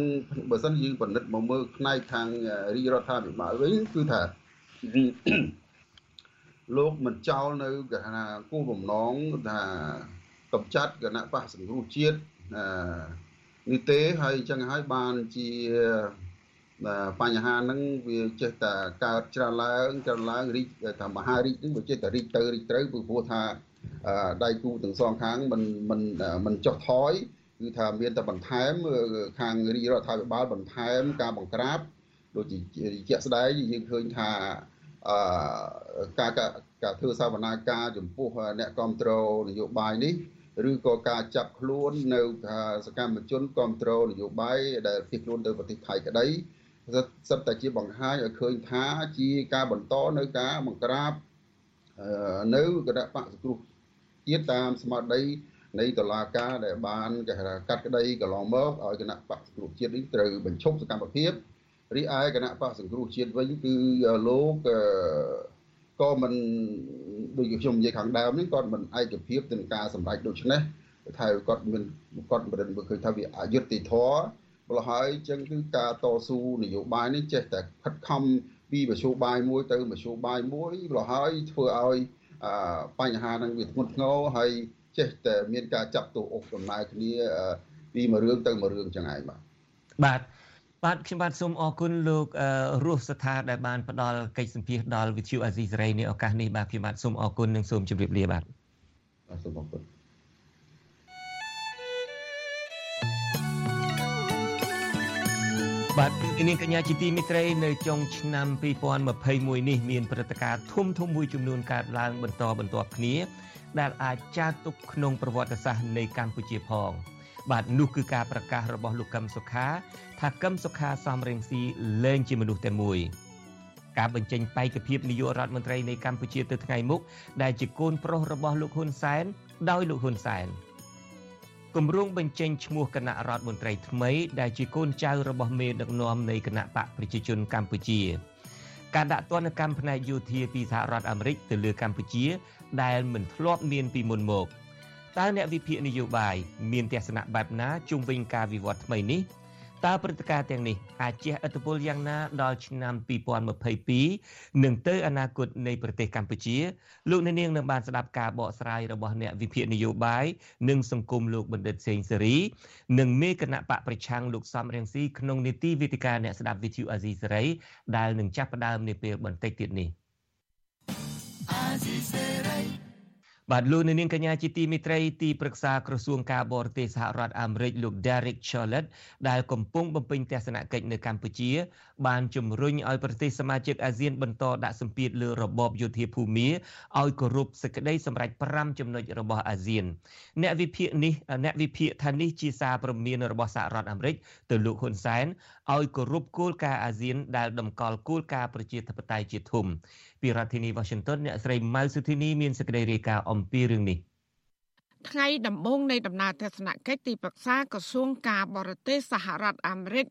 បើសិនយើងពិនិត្យមកមើលផ្នែកខាងរាជរដ្ឋាភិបាលវិញគឺថាលោកមិនចោលនៅគេថាគោលបំណងថាកំចាត់គណៈបកសង្គ្រោះជាតិនេះទេហើយអញ្ចឹងហើយបានជាបញ្ហាហ្នឹងវាចេះតែកើតច្រើនឡើងច្រើនឡើងរីកថាមហារីកហ្នឹងវាចេះតែរីកទៅរីកទៅពីព្រោះថា ដៃគូទាំងសងខាងមិនមិនមិនចុះថយគឺថាមានតែបន្ថែមខាងរាជរដ្ឋាភិបាលបន្ថែមការបង្ក្រាបដូចជាជាក់ស្ដែងយើងឃើញថាអឺការការធ្វើសវនាការចំពោះអ្នកគ្រប់គ្រងនយោបាយនេះឬក៏ការចាប់ខ្លួននៅសកម្មជនគ្រប់គ្រងនយោបាយដែលភៀសខ្លួនទៅប្រទេសថៃក្តីសិតតែជាបង្ហាញឲ្យឃើញថាជាការបន្តនៅការបង្ក្រាបនៅគណៈបកសង្គ្រោះ ជាតិតាមស្មារតីនៃតឡាការដែលបានគេហៅកាត់ក្តីកន្លងមកឲ្យគណៈបកសង្គ្រោះជាតិនេះត្រូវបញ្ឈប់សកម្មភាពរីឯគណៈបកសង្គ្រោះជាតិវិញគឺលោកក៏មិនដូចខ្ញុំនិយាយខាងដើមនេះគាត់មិនឯកភាពទៅនឹងការសម្រេចដូចនេះថាគាត់មានគាត់មិនមើលឃើញថាវាអយុត្តិធម៌ម្ល៉េះហើយអញ្ចឹងគឺការតស៊ូនយោបាយនេះចេះតែខិតខំពីមធ្យោបាយមួយទៅមធ្យោបាយមួយម្ល៉េះហើយធ្វើឲ្យ បញ្ហានឹងវាធ្ងន់ធ្ងរហើយចេះតែមានការចាប់ទោសអុកដំណើរគ្នាពីមួយរឿងទៅមួយរឿងចឹងឯងបាទបាទបាទខ្ញុំបាទសូមអរគុណលោករស់ស្ថាដែលបានផ្ដល់កិច្ចសម្ភាសដល់វិទ្យុអាស៊ីសេរីในឱកាសនេះបាទខ្ញុំបាទសូមអរគុណនិងសូមជម្រាបលាបាទសូមអរគុណ បាទនាងកញ្ញាជាទីមិត្តរីនៅចុងឆ្នាំ2021នេះមានព្រឹត្តិការណ៍ធំធំមួយចំនួនកើតឡើងបន្តបន្ទាប់គ្នា ដែលអាចចាត់ទុកក្នុងប្រវត្តិសាស្ត្រនៃកម្ពុជាផង បាទនោះគឺការប្រកាសរបស់លោកកឹមសុខា ថាកឹមសុខាសំរងស៊ីលែងជាមនុស្សតែមួយការបញ្ចេញបេក្ខភាពនាយករដ្ឋមន្ត្រីនៃកម្ពុជាទៅថ្ងៃមុខដែលជាកូនប្រុសរបស់លោកហ៊ុនសែនដោយលោកហ៊ុនសែនគ ម្រោងបញ្ចេញឈ្មោះគណៈរដ្ឋមន្ត្រីថ្មីដែលជាកូនចៅរបស់មេដឹកនាំនៃគណៈបកប្រជាជនកម្ពុជាការដាក់ទណ្ឌកម្មផ្នែកយោធាពីសហរដ្ឋអាមេរិកទៅលើកម្ពុជា ដែលមិនធ្លាប់មានពីមុនមកតើអ្នកវិភាគនយោបាយមានទស្សនៈបែបណាជុំវិញការវិវត្តថ្មីនេះ តើព្រឹត្តិការណ៍ទាំងនេះអាចជះឥទ្ធិពលយ៉ាងណាដល់ឆ្នាំ2022និងទៅអនាគតនៃប្រទេសកម្ពុជាលោកអ្នកនាងនឹងបានស្ដាប់ការបកស្រាយរបស់អ្នកវិភាគនយោបាយនិងសង្គមលោកបណ្ឌិតសេងសេរីនិងមេគណៈបកប្រឆាំងលោកសំរៀងស៊ីក្នុងនីតិវិទ្យាអ្នកស្ដាប់វិទ្យុអាស៊ីសេរីដែលនឹងចាប់ផ្ដើមនាពេលបន្តិចទៀតនេះអាស៊ីសេរី បាទលោកនាងកញ្ញាជាទីមេត្រីទីប្រឹក្សាក្រសួងការបរទេសសហរដ្ឋអាមេរិកលោក Derek Chollet ដែលកំពុងបំពេញទស្សនកិច្ចនៅកម្ពុជា បានជំរុញឲ្យប្រទេសសមាជិកអាស៊ានបន្តដាក់សម្ពាធលើរបបយោធាភូមិឲ្យគោរពសេចក្តីសម្រេច5ចំណុចរបស់អាស៊ានអ្នកវិភាគនេះអ្នកវិភាគថានេះជាសារព្រមានរបស់សហរដ្ឋអាមេរិកទៅលោកហ៊ុនសែនឲ្យគោរពគោលការណ៍អាស៊ានដែលតម្កល់គោលការណ៍ប្រជាធិបតេយ្យជាធំ ពីរដ្ឋធានី Washington អ្នកស្រីម៉ៅសុធីនីមានសេចក្តីរាយការណ៍អំពីរឿងនេះថ្ងៃដំបូងនៃដំណើរទស្សនកិច្ចទីប្រឹក្សាក្រសួងការបរទេសសហរដ្ឋអាមេរិក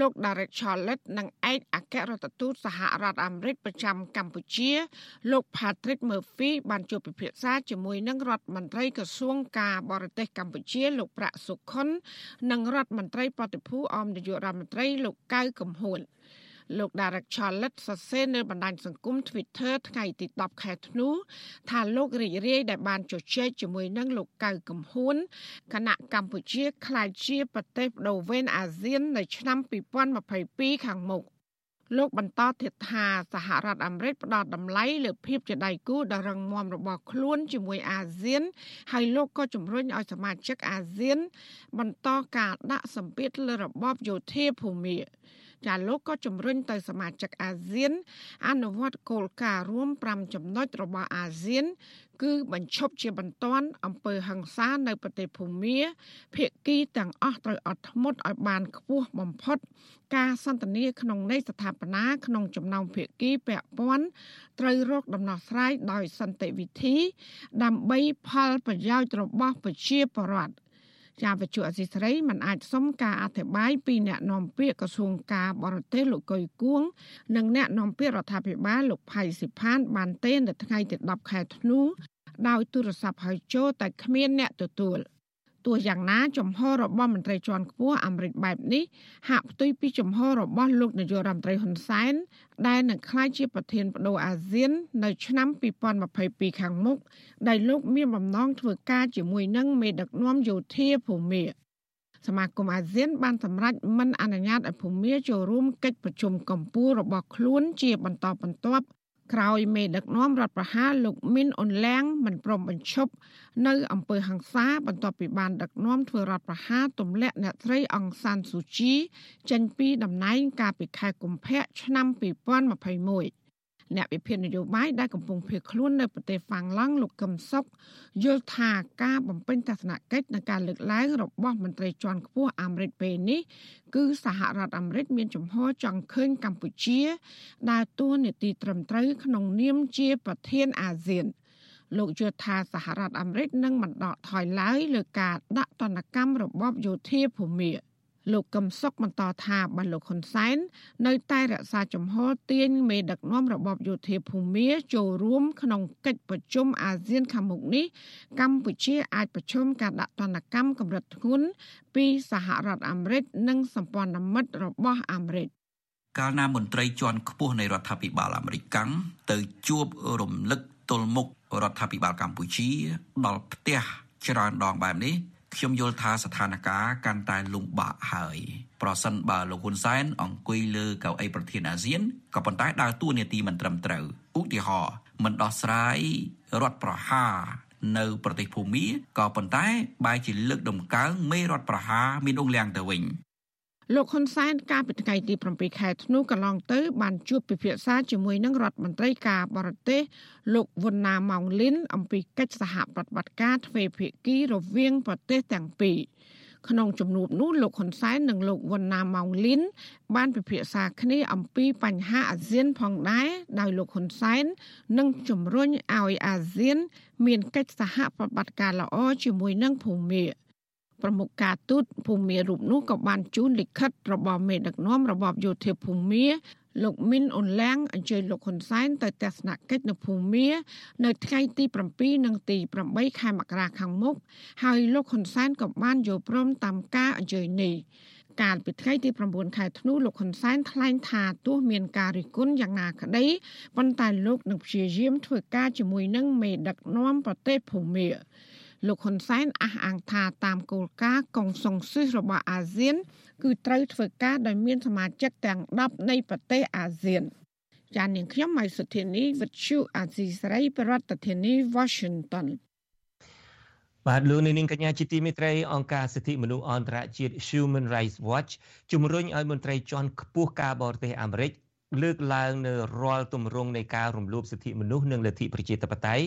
លោក Derek Chollet និងឯកអគ្គរដ្ឋទូតសហរដ្ឋអាមេរិកប្រចាំកម្ពុជា លោក Patrick Murphy បានជួបពិភាក្សាជាមួយនឹងរដ្ឋមន្ត្រីក្រសួងការបរទេសកម្ពុជា លោកប្រាក់សុខុន និងរដ្ឋមន្ត្រីប្រតិភូអមនាយករដ្ឋមន្ត្រីលោកកៅកំហួន លោក Derek Chollet សរសេរនៅបណ្ដាញសង្គម Twitter ថ្ងៃទី10ខែធ្នូថាលោករីករាយដែលបានជជែកជាមួយនឹងលោកកៅកំហួនគណៈកម្ពុជាក្លាយជាប្រទេសបដូវវេនអាស៊ាននៅឆ្នាំ2022ខាងមុខលោកបន្តទៀតថាសហរដ្ឋអាមេរិកផ្ដោតតម្លៃលើភាពជាដៃគូដ៏រឹងមាំរបស់ខ្លួនជាមួយអាស៊ាន ហើយលោកក៏ជំរុញឲ្យសមាជិកអាស៊ាន បន្តការដាក់សម្ពាធលើរបបយោធាភូមិ ចាលោកក៏ជំរុញទៅសមាជិកអាស៊ាន អនុវត្តគោលការណ៍រួម5ចំណុចរបស់អាស៊ាន គឺបញ្ឈប់ជាបន្ទាន់អំពើហិង្សានៅប្រទេសភូមាភាគីទាំងអស់ត្រូវអត់ធ្មត់ឲ្យបានខ្ពស់បំផុត ការសន្ទនាក្នុងន័យស្ថាបនាក្នុងចំណោមភាគីពាក់ព័ន្ធត្រូវរកដំណោះស្រាយដោយសន្តិវិធី ដើម្បីផលប្រយោជន៍របស់ប្រជាពលរដ្ឋ ជាវិជ្ជាអសីស្រីមិនអាចសុំការអធិប្បាយពីអ្នកនាំពាក្យក្រសួងការបរទេសលោកកុយគួង និងអ្នកនាំពាក្យរដ្ឋាភិបាលលោកផៃសិផាន បានទេនៅថ្ងៃទី10ខែធ្នូដោយទូរស័ព្ទហៅចូលតែគ្មានអ្នកទទួល។ ទោះយ៉ាងណាចំហរបស់មន្ត្រីជាន់ខ្ពស់អាមេរិកបែបនេះហាក់ផ្ទុយពីចំហរបស់លោកនាយករដ្ឋមន្ត្រីហ៊ុនសែនដែលនឹងក្លាយជាប្រធានបដូវអាស៊ាន នៅឆ្នាំ2022ខាងមុខដែលលោកមានបំណងធ្វើការជាមួយនឹងមេដឹកនាំយោធាភូមិសមាគមអាស៊ាន បានសម្រេចមិនអនុញ្ញាតឲ្យភូមាចូលរួមកិច្ចប្រជុំកម្ពុជារបស់ខ្លួនជាបន្តបន្ទាប់ ក្រោយមេដឹកនាំរដ្ឋប្រហារលោកមីនអ៊ុនឡាំងមិនព្រមបញ្ឈប់នៅអំពើហ ংস ាបន្ទាប់ពីបានដឹកនាំធ្វើរដ្ឋប្រហារទម្លាក់អ្នកស្រីអង្សានស៊ូជីចេញពីតំណែងកាលពីខែកុម្ភៈឆ្នាំ2021 អ្នកវិភាគនយោបាយដែលកំពុងភៀសខ្លួននៅប្រទេសហ្វាំងឡង់លោកកឹមសុខយល់ថាការបំពេញទស្សនកិច្ចនិងការលើកឡើងរបស់មន្ត្រីជាន់ខ្ពស់អាមេរិកពេលនេះគឺសហរដ្ឋអាមេរិកមានចំហចង់ឃើញកម្ពុជាដើរតួនាទីត្រឹមត្រូវក្នុងនាមជាប្រធានអាស៊ានលោកយល់ថាសហរដ្ឋអាមេរិកនឹងមិនដកថយឡើយលើការដាក់ទណ្ឌកម្មរបបយោធាភូមិ លោកកឹមសុខបន្តថាបើលោកហ៊ុនសែននៅតែរក្សាចំហទាញមេដឹកនាំរបបយោធាភូមាចូលរួមក្នុងកិច្ចប្រជុំអាស៊ានខាងមុខនេះកម្ពុជាអាចប្រឈមការដាក់ទណ្ឌកម្មកម្រិតធ្ងន់ពីសហរដ្ឋអាមេរិកនិងសម្ព័ន្ធមិត្តរបស់អាមេរិកកាលណាមន្ត្រីជាន់ខ្ពស់នៃរដ្ឋាភិបាលអាមេរិកកាំងទៅជួបរំលឹកទល់មុខរដ្ឋាភិបាលកម្ពុជា ដល់ផ្ទះច្រើនដងបែបនេះ ខ្ញុំយល់ថាស្ថានភាពកាន់តែលំបាកហើយប្រសិនបើលោកហ៊ុនសែនអង្គុយលើកៅអីប្រធានអាស៊ានក៏ប៉ុន្តែដើរតួនាទីមិនត្រឹមត្រូវឧទាហរណ៍មិនដោះស្រាយរដ្ឋប្រហារនៅប្រទេសភូមាក៏ប៉ុន្តែបែរជាលើកដំកើងមេរដ្ឋប្រហារមានអង្គលៀងទៅវិញ លោកហ៊ុនសែនកាលពីថ្ងៃទី7ខែធ្នូកន្លងទៅបានជួបពិភាក្សាជាមួយនឹងរដ្ឋមន្ត្រីការបរទេសលោកវុនណាម៉ោងលីនអំពីកិច្ចសហប្រតិបត្តិការទ្វេភាគីរវាងប្រទេសទាំងពីរក្នុងជំនួបនោះលោកហ៊ុនសែននិងលោកវុនណាម៉ោងលីនបានពិភាក្សាគ្នាអំពីបញ្ហាអាស៊ានផងដែរដោយលោកហ៊ុនសែននឹងជំរុញឲ្យអាស៊ាន មានកិច្ចសហប្រតិបត្តិការល្អជាមួយនឹងភូមា ប្រមុខការទូតភូមារូបនោះក៏បានជូនលិខិតរបស់មេដឹកនាំរបបយោធាភូមាលោកមីនអ៊ុនឡាំងអញ្ជើញលោកហ៊ុនសែនទៅទស្សនកិច្ចនៅភូមា នៅថ្ងៃទី7និងទី8ខែមករាខាងមុខហើយលោកហ៊ុនសែនក៏បានយល់ព្រមតាមការអញ្ជើញនេះកាលពីថ្ងៃទី9ខែធ្នូលោកហ៊ុនសែនថ្លែងថាទោះមានការរិះគន់យ៉ាងណាក្តីប៉ុន្តែលោកនឹងព្យាយាមធ្វើការជាមួយនឹងមេដឹកនាំប្រទេសភូមា លោកហ៊ុនសែនអះអាងថាតាមគោលការណ៍កុងសុងស៊ីសរបស់អាស៊ាន គឺត្រូវធ្វើការដោយមានសមាជិកទាំង10នៃប្រទេសអាស៊ានចាននាងខ្ញុំម៉ៃសុធានីវិទ្យុអាស៊ីសេរីប្រធានាធិបតី Washington បាទលោកនាងកញ្ញាជាទីមេត្រីអង្គការសិទ្ធិមនុស្សអន្តរជាតិ Human Rights Watch ជំរុញឲ្យមន្ត្រីជាន់ខ្ពស់ការបរទេសអាមេរិក លើកឡើងនៅរាល់ទម្រង់នៃការរំលោភសិទ្ធិមនុស្សនិងលទ្ធិប្រជាធិបតេយ្យ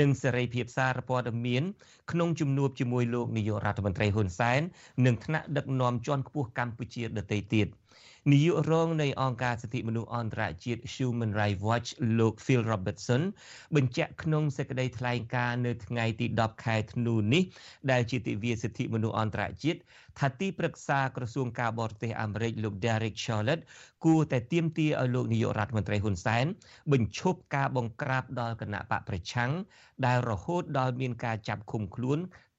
និងសេរីភាពសារព័ត៌មានក្នុងជំនួបជាមួយលោកនាយករដ្ឋមន្ត្រីហ៊ុនសែននិងថ្នាក់ដឹកនាំជាន់ខ្ពស់កម្ពុជាដទៃទៀត។ នាយករងនៃអង្គការសិទ្ធិមនុស្សអន្តរជាតិ Human Rights Watch លោក Phil Robertson បញ្ជាក់ក្នុងសេចក្តីថ្លែងការណ៍នៅថ្ងៃទី10ខែធ្នូនេះដែលជាទិវាសិទ្ធិមនុស្សអន្តរជាតិថាទីប្រឹក្សាក្រសួងការបរទេសអាមេរិកលោក Derek Chollet គួរតែទាមទារឲ្យលោកនាយករដ្ឋមន្ត្រីហ៊ុនសែនបញ្ឈប់ការបង្ក្រាបដល់គណៈបកប្រឆាំងដែលរហូតដល់មានការចាប់ឃុំខ្លួន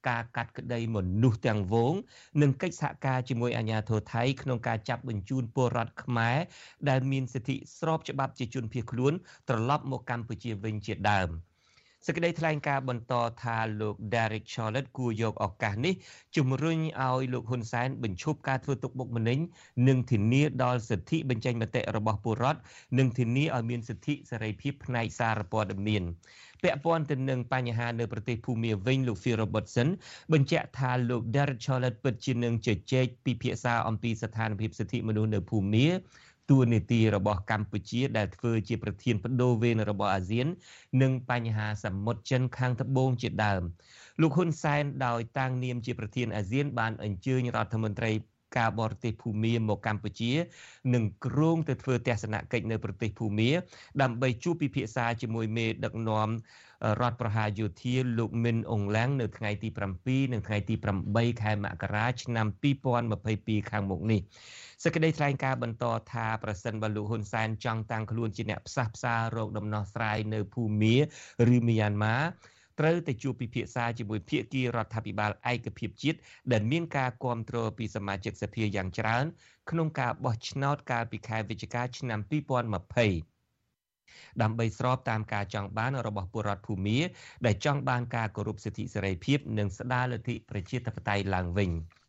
ការកាត់ក្តីមនុស្សទាំងវង និងកិច្ចសហការជាមួយអាជ្ញាធរថៃក្នុងការចាប់បញ្ជូនពលរដ្ឋខ្មែរដែលមានសិទ្ធិស្របច្បាប់ជាជនភៀសខ្លួនត្រឡប់មកកម្ពុជាវិញជាដើម សេចក្តីថ្លែងការណ៍បន្តថាលោក Derek Chollet គួរយកឱកាសនេះជំរុញឲ្យលោកហ៊ុនសែនបញ្ឈប់ការធ្វើទុកបុកម្នេញនិងធានាដល់សិទ្ធិបញ្ចេញមតិរបស់ពលរដ្ឋនិងធានាឲ្យមានសិទ្ធិសេរីភាពផ្នែកសារព័ត៌មានពាក់ព័ន្ធទៅនឹងបញ្ហានៅប្រទេសភូមាវិញលោក Phil Robertson បញ្ជាក់ថាលោក Derek Chollet ពិតជានឹងជជែកពិភាក្សាអំពីស្ថានភាពសិទ្ធិមនុស្សនៅភូមា ទួនាទីរបស់កម្ពុជាដែលធ្វើជាប្រធានបដូវវេនរបស់អាស៊ាន និងបញ្ហាសមុទ្រចិនខាងត្បូងជាដើមលោកហ៊ុនសែនដោយតាំងនាមជាប្រធានអាស៊ានបានអញ្ជើញរដ្ឋមន្ត្រី ការបរទេសភូមាមកកម្ពុជានឹងគ្រោងទៅធ្វើទស្សនកិច្ចនៅប្រទេសភូមា ដើម្បីជួបពិភាក្សាជាមួយមេដឹកនាំរដ្ឋប្រហារយោធាលោកមីនអងឡាំងនៅថ្ងៃទី7និងថ្ងៃទី8ខែមករាឆ្នាំ2022ខាងមុខនេះសេចក្តីថ្លែងការណ៍បន្តថាប្រសិនបើលោកហ៊ុនសែនចង់តាំងខ្លួនជាអ្នកផ្សះផ្សារោគដំណោះស្រាយនៅភូមាឬមីយ៉ាន់ម៉ា ត្រូវតែជួបពិភាក្សាជាមួយភាគីរដ្ឋាភិបាលឯកភាពជាតិដែលមានការគ្រប់គ្រងពីសមាជិកសភាយ៉ាងច្រើន ក្នុងការបោះឆ្នោតកាលពីខែវិច្ឆិកាឆ្នាំ2020ដើម្បីស្របតាមការចង់បានរបស់ពលរដ្ឋភូមាដែលចង់បានការគោរពសិទ្ធិសេរីភាព និងស្ដារលទ្ធិប្រជាធិបតេយ្យឡើងវិញ។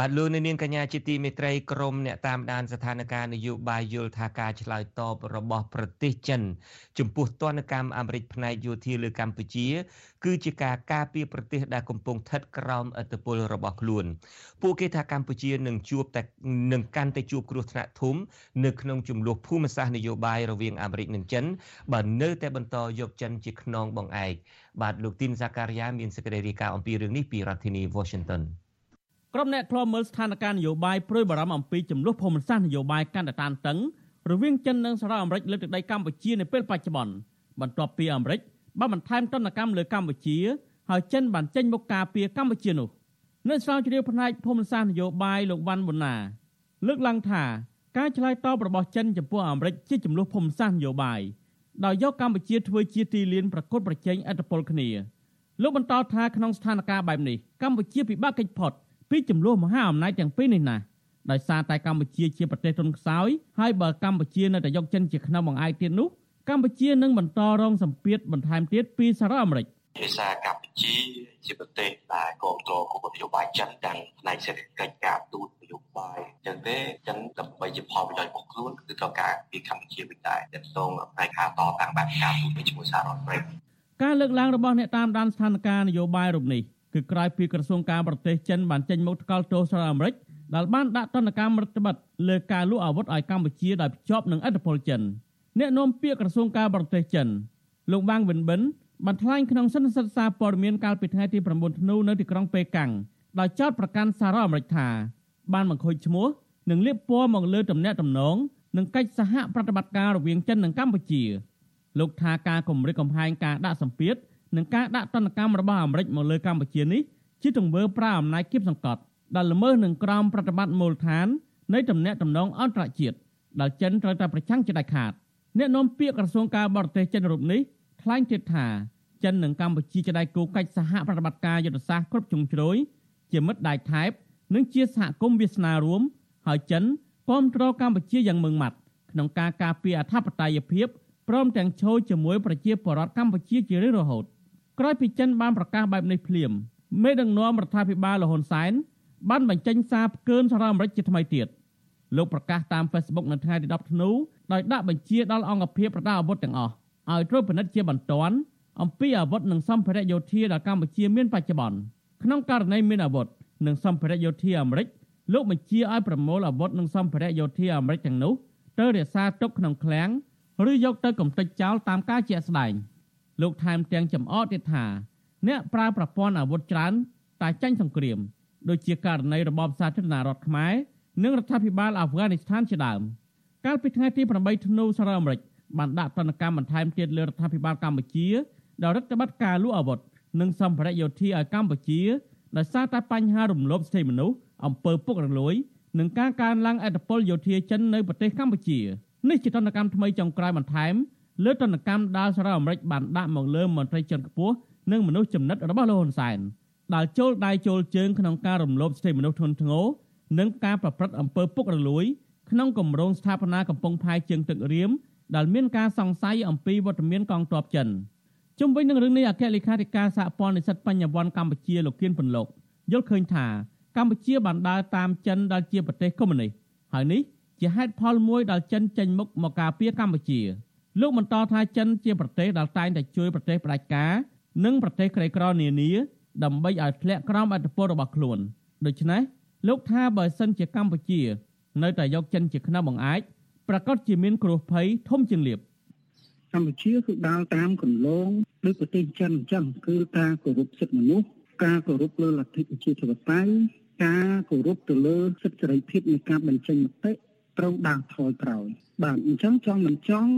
បាទលោកនាងកញ្ញាជាទីមេត្រីក្រមអ្នកតាមដានស្ថានភាពនយោបាយយល់ថាការឆ្លើយតបរបស់ប្រទេសចិន ចំពោះទណ្ឌកម្មអាមេរិកផ្នែកយោធាលើកម្ពុជា គឺជាការការពារប្រទេសដែលកំពុងស្ថិតក្រោមឥទ្ធិពលរបស់ខ្លួន ពួកគេថាកម្ពុជានឹងជួបតែនឹងកាន់តែជួបគ្រោះថ្នាក់ធំនៅក្នុងចំនួនភូមិសាស្ត្រនយោបាយរវាងអាមេរិកនិងចិនបើនៅតែបន្តយកចិនជាខ្នងបង្អែកបាទលោកទីនសាការីយ៉ាមានសេចក្តីរាយការណ៍អំពីរឿងនេះពីរដ្ឋធានី Washington ក្រុមអ្នកខ្លោមើលស្ថានភាពនយោបាយព្រួយបារម្ភអំពីចំនួនភូមិសាស្ត្រនយោបាយកាន់តែតានតឹងរវាងចិននិងសហរដ្ឋអាមេរិកលើទឹកដីកម្ពុជានៅពេលបច្ចុប្បន្នបន្ទាប់ពីអាមេរិកបានបន្ថែមទណ្ឌកម្មលើកម្ពុជាហើយចិនបានចេញមុខការពារកម្ពុជានោះនៅស្រាវជ្រាវផ្នែកភូមិសាស្ត្រនយោបាយលោកវ៉ាន់ប៊ុនណាលើកឡើងថាការឆ្លើយតបរបស់ចិនចំពោះអាមេរិកជាចំនួនភូមិសាស្ត្រនយោបាយដោយយកកម្ពុជាធ្វើជាទីលានប្រកួតប្រជែងឥទ្ធិពលគ្នាលោកបន្តថាក្នុងស្ថានភាពបែបនេះកម្ពុជាពិបាកកិច្ចផុត ពីចំនួនមហាអំណាចទាំងពីរនេះណាដោយសារតែកម្ពុជាជាប្រទេសទុនខ្សោយហើយបើកម្ពុជានៅតែយកចិនជាខ្នងបង្អែកទៀតនោះកម្ពុជានឹងបន្តរងសម្ពាធបន្ថែមទៀតពីសហរដ្ឋអាមេរិកភាសាកម្ពុជាជាប្រទេសដែលគ្រប់គ្រងគោលនយោបាយចិនទាំងផ្នែកសេដ្ឋកិច្ចការទូតនយោបាយចឹងទេចឹងដើម្បីជាផលប្រយោជន៍របស់ខ្លួនគឺត្រូវការពីកម្ពុជាវិញដែរតែផ្សងផ្នែកការតតាំងបែបការទូតជាមួយសហរដ្ឋអាមេរិកការលើកឡើងរបស់អ្នកតាមដានស្ថានភាពនយោបាយរូបនេះ គឺក្រោយពីក្រសួងការបរទេសចិនបានចេញមុខថ្កោលទោសសហរដ្ឋអាមេរិកដែលបានដាក់ទណ្ឌកម្មរដ្ឋបတ်លើការលក់អាវុធឲ្យកម្ពុជាដោយភ្ជាប់នឹងឥទ្ធិពលចិនអ្នកនាំពាក្យក្រសួងការបរទេសចិនលោកវ៉ាងវិនបិនបានថ្លែងក្នុងសន្និសីទសារព័ត៌មានកាលពីថ្ងៃទី9ធ្នូនៅទីក្រុងប៉េកាំងដោយចោទប្រកាន់សហរដ្ឋអាមេរិកថាបានបង្ខូចឈ្មោះនិងលាបពណ៌មកលើទំនាក់ទំនងនិងកិច្ចសហប្រតិបត្តិការរវាងចិននិងកម្ពុជាលោកថាការគម្រិតកំហែងការដាក់សម្ពាធ និងការដាក់ទណ្ឌកម្មរបស់អាមេរិកមកលើកម្ពុជានេះជាទង្វើប្រើអំណាចគៀបសង្កត់ដែលល្មើសនឹងក្រមប្រតិបត្តិមូលដ្ឋាននៃទំនាក់ទំនងអន្តរជាតិដែលចិនត្រូវតែប្រឆាំងជាដាច់ខាតអ្នកនាំពាក្យក្រសួងការបរទេសចិនរូបនេះថ្លែងទៀតថាចិននិងកម្ពុជាជាដៃគូកិច្ចសហប្រតិបត្តិការយុទ្ធសាស្ត្រគ្រប់ជ្រុងជ្រោយជាមិត្តដៃថែបនិងជាសហគមន៍វាសនារួមហើយចិនគាំទ្រកម្ពុជាយ៉ាងម៉ឺងម៉ាត់ក្នុងការការពារអធិបតេយ្យភាពព្រមទាំងឈរជាមួយប្រជាពលរដ្ឋកម្ពុជាជារៀងរហូត។ ក្រោយពីចិនបានប្រកាសបែបនេះភ្លាមមេដឹកនាំរដ្ឋាភិបាលលហ៊ុនសែនបានបញ្ចេញសារផ្កើនសហរដ្ឋអាមេរិកជាថ្មីទៀតលោកប្រកាសតាម Facebook នៅថ្ងៃទី10ធ្នូដោយដាក់បញ្ជាដល់អង្គភាពប្រដាប់អាវុធទាំងអស់ឲ្យត្រួតពិនិត្យជាបន្ទាន់អំពីអាវុធនិងសម្ភារៈយោធាដែលកម្ពុជាមានបច្ចុប្បន្នក្នុងករណីមានអាវុធនិងសម្ភារៈយោធាអាមេរិកលោកបញ្ជាឲ្យប្រមូលអាវុធនិងសម្ភារៈយោធាអាមេរិកទាំងនោះទៅរក្សាទុកក្នុងឃ្លាំងឬយកទៅកំទេចចោលតាមការជាក់ស្ដែង លោកថែមទាំងចំអកទៀតថាអ្នកប្រើប្រព័ន្ធអាវុធច្រើនតែចាញ់សង្គ្រាមដូចជាករណីរបបសាធារណរដ្ឋខ្មែរនិងរដ្ឋាភិបាលអាហ្វហ្គានីស្ថានជាដើមកាលពីថ្ងៃទី8ធ្នូសហរដ្ឋអាមេរិកបានដាក់ទណ្ឌកម្មបន្ថែមទៀតលើរដ្ឋាភិបាលកម្ពុជាដោយរដ្ឋបတ်ការលួចអាវុធនិងសម្ភារៈយោធាឲ្យកម្ពុជាដោយសារតែបញ្ហារំលោភសិទ្ធិមនុស្សអំពើពុករលួយនិងការកើនឡើងអធិបុលយោធាចិននៅប្រទេសកម្ពុជានេះជាទណ្ឌកម្មថ្មីចុងក្រោយបន្ថែម លើទណ្ឌកម្មដែលសហរដ្ឋអាមេរិកបានដាក់មកលើមន្ត្រីជាន់ខ្ពស់និងមនុស្សចំណិតរបស់លោកហ៊ុនសែនដែលចូលដៃចូលជើងក្នុងការរំលោភសិទ្ធិមនុស្សធ្ងន់ធ្ងរនិងការប្រព្រឹត្តអំពើពុករលួយក្នុងគម្រោងស្ថាបនាកំពង់ផែជើងទឹករៀមដែលមានការសង្ស័យអំពីវត្តមានកងទ័ពចិនជុំវិញនឹងរឿងនេះអគ្គលេខាធិការសហព័ន្ធនិស្សិតបញ្ញវន្តកម្ពុជាលោកគៀនពន្លកយល់ឃើញថាកម្ពុជាបានដើរតាមចិនដែលជាប្រទេសកុម្មុយនីសហើយនេះជាហេតុផលមួយដែលចិនចេញមុខមកការពារកម្ពុជា លោកបន្តថាចិនជាប្រទេសដែលតែងតែជួយប្រទេសផ្ដាច់ការនិងប្រទេសក្រីក្រនានាដើម្បីឲ្យធ្លាក់ក្រោមអធិបតេយ្យរបស់ខ្លួនដូច្នេះលោកថាបើសិនជាកម្ពុជា នៅតែយកចិនជាខ្នងបង្អែកប្រកាសជាមានគ្រោះភ័យធំជាងលៀបកម្ពុជាគឺដើរតាមគន្លងដូចប្រទេសចិនអញ្ចឹងគឺការគោរពសិទ្ធិមនុស្សការគោរពលើលទ្ធិប្រជាធិបតេយ្យការគោរពទៅលើសិទ្ធិសេរីភាពនៃការបញ្ចេញមតិ ត្រូវដើរថយក្រោយបាទអញ្ចឹងចង់មិនចង់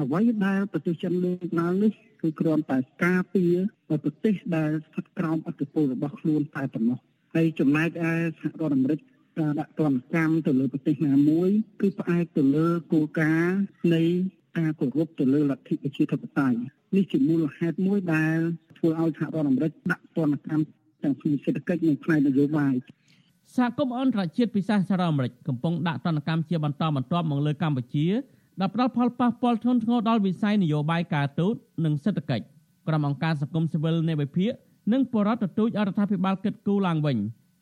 អ្វីដែលប្រទេសចិនលើកឡើងនេះគឺគ្រាន់តែការពារឲ្យប្រទេសដែលស្ថិតក្រោមអធិបតេយ្យរបស់ខ្លួនតែប៉ុណ្ណោះហើយចំណែកឯសហរដ្ឋអាមេរិកការដាក់ទណ្ឌកម្មទៅលើប្រទេសណាមួយគឺផ្អែកទៅលើគោលការណ៍នៃការគោរពទៅលើលទ្ធិប្រជាធិបតេយ្យនេះជាមូលហេតុមួយដែលធ្វើឲ្យសហរដ្ឋអាមេរិកដាក់ទណ្ឌកម្មទាំងផ្នែកសេដ្ឋកិច្ចនិងផ្នែកនយោបាយ សហគមន៍អន្តរជាតិពិសេសសហរដ្ឋអាមេរិកកំពុងដាក់ទណ្ឌកម្មជាបន្តបន្ទាប់មកលើកម្ពុជាដែលផ្ដល់ផលប៉ះពាល់ធ្ងន់ធ្ងរដល់វិស័យនយោបាយការទូតនិងសេដ្ឋកិច្ចក្រុមអង្គការសង្គមស៊ីវិលនៃវិភាគនិងបរដ្ឋទទូចអរដ្ឋាភិបាលគិតគូរឡើងវិញ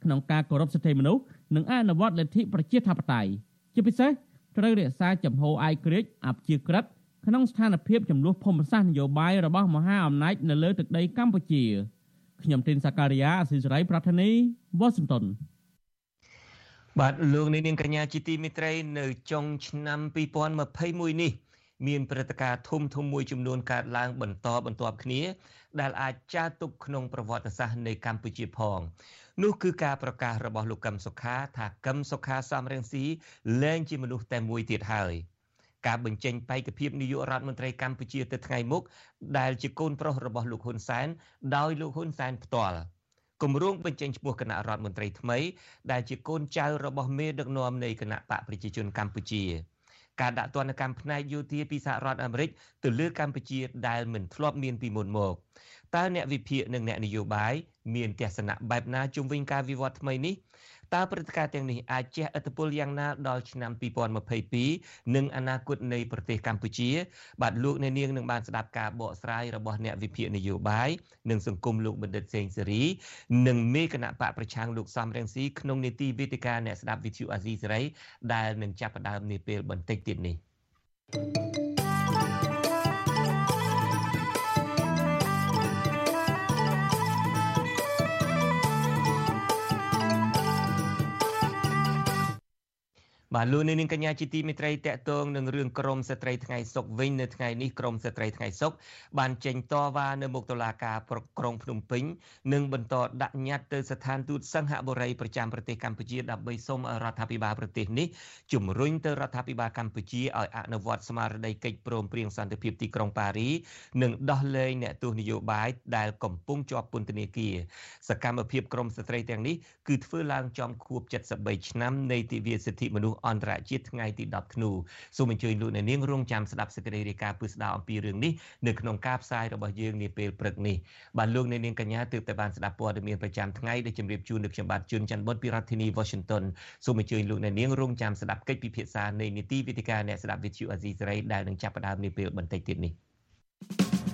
ក្នុងការគោរពសិទ្ធិមនុស្សនិងអនុវត្តលទ្ធិប្រជាធិបតេយ្យជាពិសេសត្រូវរក្សាចំហឯករាជ្យអព្យាក្រឹតក្នុងស្ថានភាពចំនួនភូមិសាស្ត្រនយោបាយរបស់មហាអំណាចនៅលើទឹកដីកម្ពុជាខ្ញុំទីនសាការីយ៉ាអស៊ីសេរីប្រធានីវ៉ាស៊ីនតោន បាទលោកនាងកញ្ញាជាទីមេត្រីនៅចុងឆ្នាំ2021នេះ មានព្រឹត្តិការណ៍ធំធំមួយចំនួនកើតឡើងបន្តបន្ទាប់គ្នា ដែលអាចចារទុកក្នុងប្រវត្តិសាស្ត្រនៃកម្ពុជាផងនោះគឺការប្រកាសរបស់លោកកឹមសុខាថាកឹមសុខាសំរងស៊ីលែងជាមនុស្សតែមួយទៀតហើយការបញ្ចេញបេក្ខភាពនាយករដ្ឋមន្ត្រីកម្ពុជាទៅថ្ងៃមុខដែលជាកូនប្រុសរបស់លោកហ៊ុនសែនដោយលោកហ៊ុនសែនផ្ទាល់ គម្រោងបញ្ចេញឈ្មោះគណៈរដ្ឋមន្ត្រីថ្មីដែលជាកូនចៅរបស់មេដឹកនាំនៃគណៈបកប្រជាជនកម្ពុជាការដាក់ទណ្ឌកម្មផ្នែកយោធាពីសហរដ្ឋអាមេរិកទៅលើកម្ពុជាដែលមិនធ្លាប់មានពីមុនមកតើអ្នកវិភាគនិងអ្នកនយោបាយមានទស្សនៈបែបណាជុំវិញការវិវត្តថ្មីនេះ តើព្រឹត្តិការណ៍ទាំងនេះអាចជះឥទ្ធិពលយ៉ាងណាដល់ឆ្នាំ2022និងអនាគតនៃប្រទេសកម្ពុជា បាទលោកអ្នកនាងនឹងបានស្ដាប់ការបកស្រាយរបស់អ្នកវិភាគនយោបាយនិងសង្គមលោកបណ្ឌិតសេងសេរីនិងមេគណៈបកប្រឆាំងលោកសំរងស៊ីក្នុងនីតិវេទិកាអ្នកស្ដាប់វិទ្យុអាស៊ីសេរីដែលនឹងចាប់ផ្ដើមនាពេលបន្តិចទៀតនេះ thank you បាទលោកនាងកញ្ញាជាទីមេត្រីតកតងនឹងរឿងក្រមស្ត្រីថ្ងៃសុកវិញនៅថ្ងៃនេះក្រមស្ត្រីថ្ងៃសុកបានចេញតវ៉ានៅមុខតុលាការក្រុងភ្នំពេញនិងបន្តដាក់ញត្តិទៅស្ថានទូតសង្ហបុរីប្រចាំប្រទេសកម្ពុជាដើម្បីសូមរដ្ឋាភិបាលប្រទេសនេះជំរុញទៅរដ្ឋាភិបាលកម្ពុជាឲ្យអនុវត្តស្មារតីកិច្ចព្រមព្រៀងសន្តិភាពទីក្រុងប៉ារីនិងដោះលែងអ្នកទោសនយោបាយដែលកំពុងជាប់ពន្ធនាគារសកម្មភាពក្រមស្ត្រីទាំងនេះគឺធ្វើឡើងចំខួប73ឆ្នាំនៃទិវាសិទ្ធិមនុស្សអន្តរជាតិថ្ងៃទី10ធ្នូសូមអញ្ជើញលោកអ្នកនាងរងចាំស្ដាប់សេចក្តីរាយការណ៍ពិស្ដារអំពីរឿងនេះនៅក្នុងការផ្សាយរបស់យើងនាពេលព្រឹកនេះបាទលោកអ្នកនាងកញ្ញាទើបតែបានស្ដាប់ព័ត៌មានប្រចាំថ្ងៃដែលជម្រាបជូននៅខ្ញុំបាទជួនច័ន្ទបុតពីរដ្ឋធានី Washington សូមអញ្ជើញលោកអ្នកនាងរងចាំស្ដាប់កិច្ចពិភាក្សានៃនីតិវិទ្យាអ្នកស្ដាប់វិទ្យុអាស៊ីសេរីដែលនឹងចាប់ផ្ដើមនាពេលបន្តិចទៀតនេះ thank you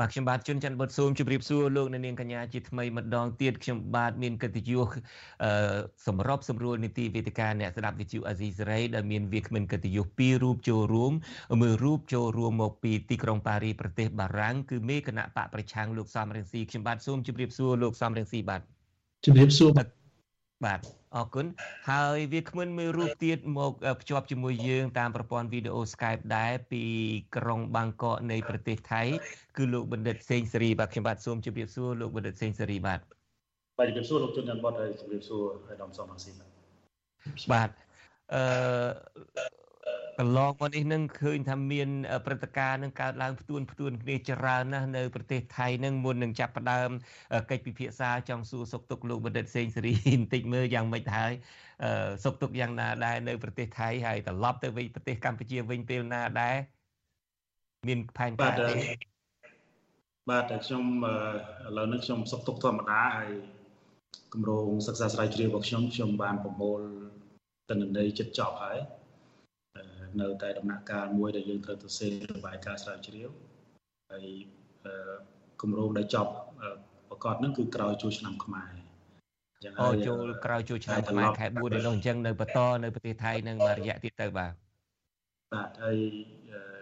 បាទខ្ញុំបាទជួនច័ន្ទបុតស៊ូមជម្រាបសួរលោកអ្នកនាងកញ្ញាជាថ្មីម្ដងទៀតខ្ញុំបាទមានកិត្តិយសសម្របសម្រួលនីតិវេទិកាអ្នកស្ដាប់វិទ្យុអាស៊ីសេរីដែលមានវាគ្មិនកិត្តិយសពីររូបចូលរួមមើលរូបចូលរួមមកពីទីក្រុងប៉ារីប្រទេសបារាំងគឺមេគណៈបកប្រឆាំងលោកសំរងស៊ីខ្ញុំបាទសូមជម្រាបសួរលោកសំរងស៊ីបាទជម្រាបសួរបាទ អរគុណហើយវាគ្មិនមួយរូបទៀតមកភ្ជាប់ជាមួយយើងតាមប្រព័ន្ធវីដេអូ Skype ដែរពីក្រុងបាងកកនៃប្រទេសថៃគឺលោកបណ្ឌិតសេងសេរីបាទខ្ញុំបាទសូមជម្រាបសួរលោកបណ្ឌិតសេងសេរីបាទបាទជម្រាបសួរលោកជុនច័ន្ទបតហើយជម្រាបសួរហើយដំសំអាស៊ីបាទបាទអឺ កន្លងមកនេះនឹងឃើញថាមានព្រឹត្តិការណ៍នឹងកើតឡើងផ្ទួនផ្ទួនគ្នាច្រើនណាស់នៅប្រទេសថៃនឹងមុននឹងចាប់ផ្ដើមកិច្ចពិភាក្សាចង់សួរសុខទុក្ខលោកបណ្ឌិតសេងសេរីបន្តិចមើលយ៉ាងម៉េចហើយសុខទុក្ខយ៉ាងណាដែរនៅប្រទេសថៃហើយត្រឡប់ទៅវិញប្រទេសកម្ពុជាវិញពេលណាដែរមានផែនការទេបាទតែខ្ញុំឥឡូវនេះខ្ញុំសុខទុក្ខធម្មតាហើយគម្រោងសិក្សាស្រាវជ្រាវរបស់ខ្ញុំខ្ញុំបានប្រមូលទិន្នន័យចិត្តចប់ហើយ នៅតែដំណាក់កាលមួយដែលយើងត្រូវទៅសេរបាយការណ៍ស្រាវជ្រាវហើយគម្រោងដែលចប់ប្រកាសហ្នឹងគឺក្រោយចូលឆ្នាំខ្មែរអញ្ចឹងហើយចូលក្រោយចូលឆ្នាំខ្មែរខែ4នេះនោះអញ្ចឹងនៅបន្តនៅប្រទេសថៃនឹងមួយរយៈទៀតទៅបាទបាទហើយ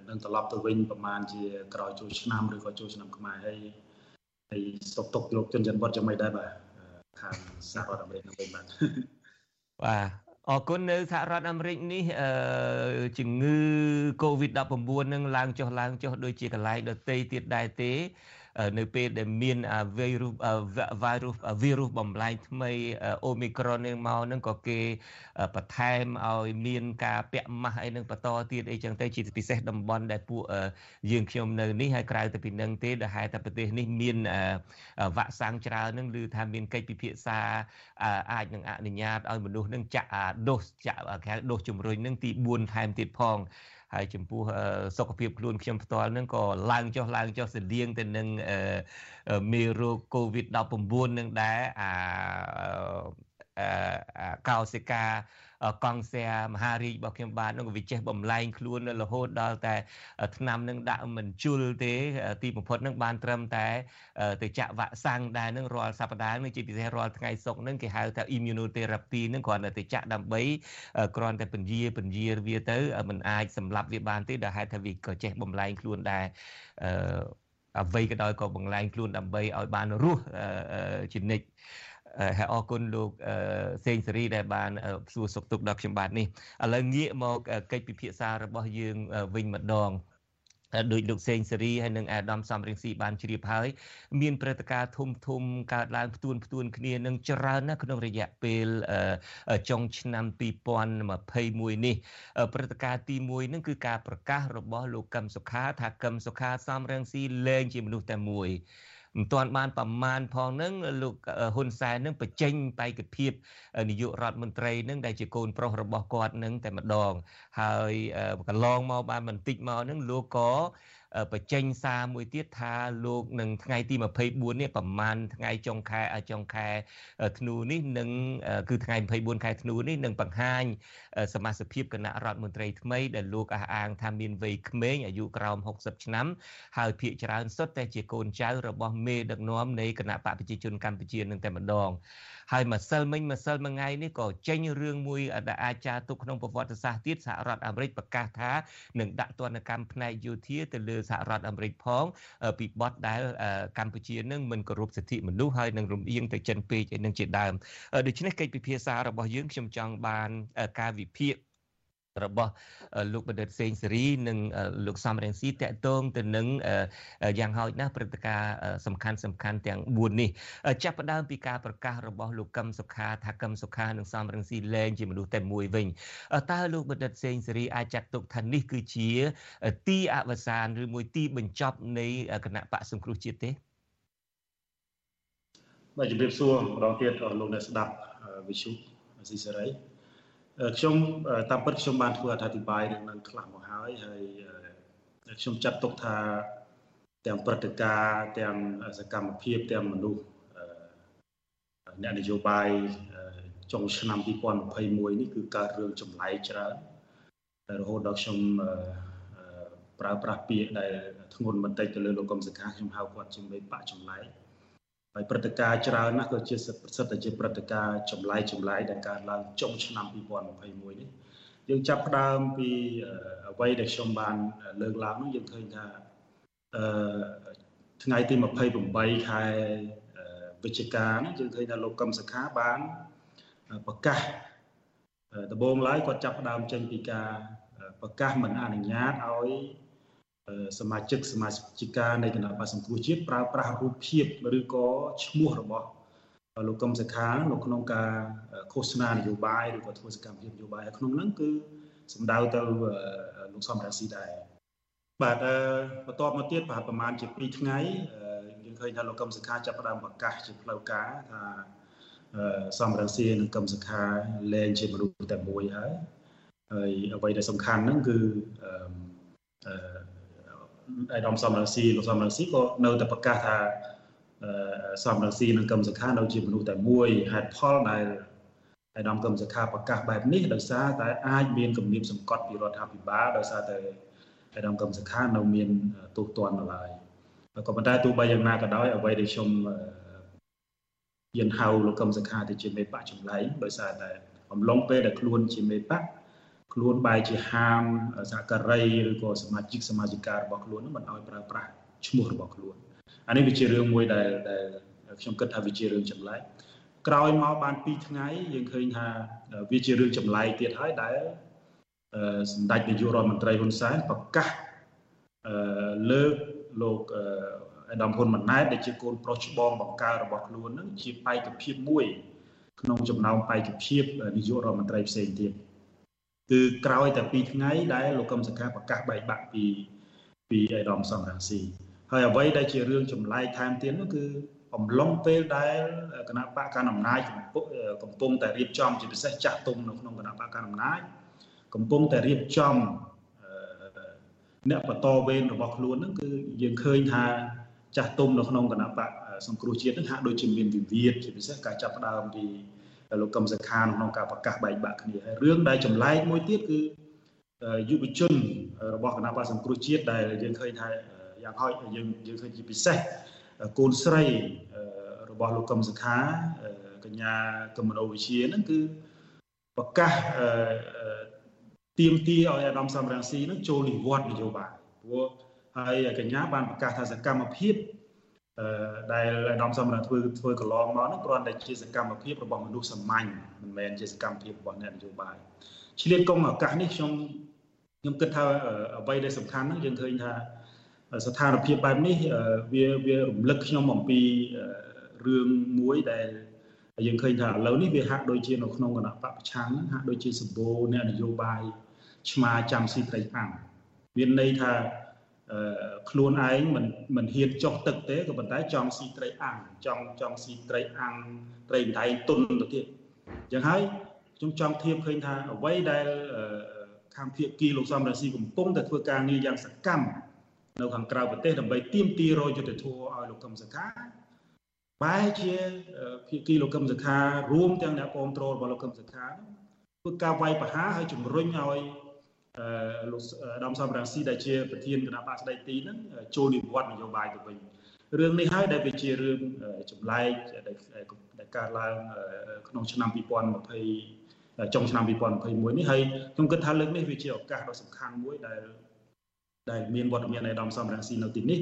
នឹងត្រឡប់ទៅវិញប្រហែលជាក្រោយចូលឆ្នាំឬក៏ចូលឆ្នាំខ្មែរហើយហើយសុកទុកលោកជនច័ន្ទវត្តយ៉ាងម៉េចដែរបាទខាងសហរដ្ឋអាមេរិកនឹងវិញបាទបាទ អរគុណនៅសហរដ្ឋអាមេរិកនេះអឺជំងឺ Covid-19 នឹងឡើងចុះឡើងចុះដូចជាកន្លែងដទៃទៀតដែរទេ នៅពេលដែលមានវីរុសវីរុសវីរុសបំលែងថ្មីអូមីក្រុននឹងមកនឹងក៏គេបន្ថែមឲ្យមានការពាក់ម៉ាស់អីនឹងបន្តទៀតអីចឹងទៅជាពិសេសតំបន់ដែលពួកយើងខ្ញុំនៅនេះហើយក្រៅទៅពីនឹងទេដែលហេតុតែប្រទេសនេះមានវ៉ាក់សាំងច្រើននឹងឬថាមានកិច្ចពិភាក្សាអាចនឹងអនុញ្ញាតឲ្យមនុស្សនឹងចាក់ដូសចាក់គេដូសជំរុញនឹងទី4ថែមទៀតផង ហើយចំពោះសុខភាពខ្លួនខ្ញុំផ្ទាល់នឹងក៏ឡើងចុះឡើងចុះស្តៀងទៅនឹងមេរោគ COVID-19 នឹងដែរអា កោសិកាកង់សែមហារីករបស់ខ្ញុំបាទនឹងវាចេះបំលែងខ្លួនរហូតដល់តែឆ្នាំនឹងដាក់មិនជុលទេ ទីបំផុតនឹងបានត្រឹមតែទៅចាក់វ៉ាក់សាំងដែរនឹងរាល់សប្តាហ៍នឹងជាពិសេសរាល់ថ្ងៃសុក្រនឹងគេហៅថា immunotherapy នឹងគ្រាន់តែទៅចាក់ដើម្បីគ្រាន់តែពន្យាពន្យាវាទៅมันអាចសម្លាប់វាបានទេដែលហេតុថាវាក៏ចេះបំលែងខ្លួនដែរអឺអ្វីក៏ដោយក៏បង្លែងខ្លួនដើម្បីឲ្យបានរស់ជានិច្ច ហើយអរគុណលោកសេងសេរីដែលបានសួរសុខទុក្ខដល់ខ្ញុំបាទនេះឥឡូវងាកមកកិច្ចពិភាក្សារបស់យើងវិញម្ដងដោយលោកសេងសេរីហើយនិងអាដាមសំរងស៊ីបានជ្រាបហើយមានព្រឹត្តិការណ៍ធំធំកើតឡើងផ្ទួនផ្ទួនគ្នានឹងច្រើនណាស់ក្នុងរយៈពេលចុងឆ្នាំ2021នេះព្រឹត្តិការណ៍ទី1នឹងគឺការប្រកាសរបស់លោកកឹមសុខាថាកឹមសុខាសំរងស៊ីលែងជាមនុស្សតែមួយ មិនទាន់បានប្រមាណផងនឹងលោកហ៊ុនសែននឹងបញ្ចេញបេក្ខភាពនាយករដ្ឋមន្ត្រីនឹងដែលជាកូនប្រុសរបស់គាត់នឹងតែម្ដងហើយកន្លងមកបានបន្តិចមកនឹងលោកក៏ បញ្ចេញសារមួយទៀតថាលោកនឹងថ្ងៃទី24នេះប្រហែលថ្ងៃចុងខែចុងខែធ្នូនេះនឹងគឺថ្ងៃ24ខែធ្នូនេះនឹងបង្ហាញសមាជិកភាពគណៈរដ្ឋមន្ត្រីថ្មីដែលលោកអះអាងថាមានវ័យក្មេងអាយុក្រោម60ឆ្នាំហើយភាគច្រើនសុទ្ធតែជាកូនចៅរបស់មេដឹកនាំនៃគណៈបកប្រជាជនកម្ពុជានឹងតែម្ដង ហើយម្សិលមិញម្សិលមួយថ្ងៃនេះក៏ចេញរឿងមួយដែលអាចចារទុកក្នុងប្រវត្តិសាស្ត្រទៀតសហរដ្ឋអាមេរិកប្រកាសថានឹងដាក់ទណ្ឌកម្មផ្នែកយោធាទៅលើសហរដ្ឋអាមេរិកផងពីបទដែលកម្ពុជានឹងមិនគោរពសិទ្ធិមនុស្សហើយនឹងរំអៀងទៅចិនពេកឯនឹងជាដើមដូច្នេះកិច្ចពិភាក្សារបស់យើងខ្ញុំចង់បានការវិភាគ របស់លោកបណ្ឌិតសេងសេរីនិងលោកសំរងស៊ីតកតងទៅនឹងយ៉ាងហោចណាស់ព្រឹត្តិការណ៍សំខាន់សំខាន់ទាំង4នេះចាប់ផ្ដើមពីការប្រកាសរបស់លោកកឹមសុខាថាកឹមសុខានិងសំរងស៊ីលែងជាមនុស្សតែមួយវិញតើលោកបណ្ឌិតសេងសេរីអាចចាត់ទុកថានេះគឺជា ទីអវសានឬមួយទីបញ្ចប់នៃគណៈបកសង្គ្រោះជាតិទេបាទជំរាបសួរម្ដងទៀតលោកអ្នកស្ដាប់វិទ្យុស៊ីសេរី ខ្ញុំតាមពិតខ្ញុំបានធ្វើអធិប្បាយនឹងនឹងខ្លះមកហើយហើយខ្ញុំចាត់ទុកថាទាំងព្រឹត្តិការណ៍ទាំងសកម្មភាពទាំងមនុស្សអ្នកនយោបាយចុងឆ្នាំ2021នេះគឺកើតរឿងចម្លែកច្រើនរហូតដល់ខ្ញុំប្រើប្រាស់ពាក្យដែលធ្ងន់បន្តិចទៅលើលោកកឹមសុខាខ្ញុំហៅគាត់ជាមេបកចម្លែក ហើយព្រឹត្តិការណ៍ច្រើនណាស់ក៏ជាប្រសិទ្ធតែជាព្រឹត្តិការណ៍ចម្លែកចម្លែកដែលកើតឡើងចុងឆ្នាំ2021នេះយើងចាប់ផ្ដើមពីអ្វីដែលខ្ញុំបានលើកឡើងនោះយើងឃើញថាអឺថ្ងៃទី28ខែវិច្ឆិកានេះយើងឃើញថាលោកកឹមសុខាបានប្រកាសដំបូងឡើយគាត់ចាប់ផ្ដើមចេញពីការប្រកាសមិនអនុញ្ញាតឲ្យ សមាជិកសមាជិកានៃគណៈបក្សសង្គ្រោះជាតិប្រើប្រាស់រូបភាពឬក៏ឈ្មោះរបស់លោកកឹមសុខានៅក្នុងការឃោសនានយោបាយឬក៏ធ្វើសកម្មភាពនយោបាយក្នុងហ្នឹងគឺសំដៅទៅលោកសំរាសីដែរបាទបន្ទាប់មកទៀតប្រហែលប្រហែលជា2ថ្ងៃយើងឃើញថាលោកកឹមសុខាចាប់ផ្ដើមប្រកាសជាផ្លូវការថាសំរងសៀនិងកឹមសុខាលែងជាមនុស្សតែមួយហើយហើយអ្វីដែលសំខាន់ហ្នឹងគឺអឺ អាយដាមសំរងស៊ីលោកសំរងស៊ីក៏នៅតែប្រកាសថាសំរងស៊ីនិងកឹមសុខានៅជាមនុស្សតែមួយហេតុផលដែលអាយដាមកឹមសុខាប្រកាសបែបនេះដោយសារតែអាចមានគំនាបសង្កត់ពីរដ្ឋាភិបាលដោយសារតែអាយដាមកឹមសុខានៅមានទោសទណ្ឌនៅឡើយក៏ប៉ុន្តែទោះបីយ៉ាងណាក៏ដោយអ្វីដែលខ្ញុំយិនហៅលោកកឹមសុខាទៅជាមេបកចម្លែងដោយសារតែអំឡុងពេលដែលខ្លួនជាមេបក ខ្លួនបែរជាហាមសហការីឬក៏សមាជិកសមាជិការបស់ខ្លួនមិនឲ្យប្រើប្រាស់ឈ្មោះរបស់ខ្លួនអានេះវាជារឿងមួយដែលដែលខ្ញុំគិតថាវាជារឿងចម្លែកក្រោយមកបាន2ថ្ងៃយើងឃើញថាវាជារឿងចម្លែកទៀតហើយដែលសម្ដេចនាយករដ្ឋមន្ត្រីហ៊ុនសែនប្រកាសលើកលោកអាដាមហ៊ុនម៉ាណែតដែលជាកូនប្រុសច្បងបង្កើតរបស់ខ្លួននឹងជាបេក្ខភាពមួយក្នុងចំណោមបេក្ខភាពនាយករដ្ឋមន្ត្រីផ្សេងទៀត គឺក្រោយតែ2ថ្ងៃដែលលោកកឹមសុខាប្រកាសបែកបាក់ពីពីអាដាមសំរងស៊ីហើយអ្វីដែលជារឿងចម្លែកថែមទៀតនោះគឺអំឡុងពេលដែលគណៈបកកណ្ដាលអំណាចកំពុងតែរៀបចំជាពិសេសចាស់ទុំនៅក្នុងគណៈបកកណ្ដាលអំណាចកំពុងតែរៀបចំអ្នកបន្តវេនរបស់ខ្លួនហ្នឹងគឺយើងឃើញថាចាស់ទុំនៅក្នុងគណៈបកសង្គ្រោះជាតិហ្នឹងហាក់ដូចជាមានវិវាទជាពិសេសការចាប់ផ្ដើមពី លោកកឹមសុខាក្នុងការប្រកាសបែកបាក់គ្នាហើយរឿងដែលចម្លែកមួយទៀតគឺយុវជនរបស់គណៈបកសង្គ្រោះជាតិដែលយើងឃើញថាយ៉ាងហោចយើងយើងឃើញជាពិសេសកូនស្រីរបស់លោកកឹមសុខាកញ្ញាកឹមមនោវិជាហ្នឹងគឺប្រកាសទៀមទាឲ្យអាដាមសំរងស៊ីនឹងចូលនិវត្តនយោបាយព្រោះហើយកញ្ញាបានប្រកាសថាសកម្មភាព ដែលអាដាមសំរងធ្វើធ្វើកន្លងមកនោះគ្រាន់តែជាសកម្មភាពរបស់មនុស្សសាមញ្ញមិនមែនជាសកម្មភាពរបស់អ្នកនយោបាយឆ្លៀតកុំឱកាសនេះខ្ញុំខ្ញុំគិតថាអ្វីដែលសំខាន់ហ្នឹងយើងឃើញថាស្ថានភាពបែបនេះវាវារំលឹកខ្ញុំអំពីរឿងមួយដែលយើងឃើញថាឥឡូវនេះវាហាក់ដូចជានៅក្នុងគណៈបពប្រឆាំងហាក់ដូចជាសម្បូរអ្នកនយោបាយឆ្មាចាំស៊ីត្រីអាំងមានន័យថា ខ្លួនឯងមិនមិនហ៊ានចុះទឹកទេក៏ប៉ុន្តែចង់ស៊ីត្រីអាំងចង់ចង់ស៊ីត្រីអាំងត្រីបន្ថៃទុនទៅទៀតអញ្ចឹងហើយខ្ញុំចង់ធៀបឃើញថាអ្វីដែលខាងភៀកគីលោកសំរាស៊ីកំពុងតែធ្វើការងារយ៉ាងសកម្មនៅខាងក្រៅប្រទេសដើម្បីទាមទាររយុទ្ធធម៌ឲ្យលោកកឹមសុខាបែរជាភៀកគីលោកកឹមសុខារួមទាំងអ្នកគ្រប់គ្រងរបស់លោកកឹមសុខាធ្វើការវាយប្រហារហើយជំរុញឲ្យ លោកអាដាមសំរងស៊ីដែលជាប្រធានគណៈបកស្ដីទីហ្នឹងចូលនិវត្តនយោបាយទៅវិញរឿងនេះហើយដែលវាជារឿងចម្លែកដែលកើតឡើងក្នុងឆ្នាំ2020ចុងឆ្នាំ2021នេះហើយខ្ញុំគិតថាលើកនេះវាជាឱកាសដ៏សំខាន់មួយដែលដែលមានវត្តមានអាដាមសំរងស៊ីនៅទីនេះ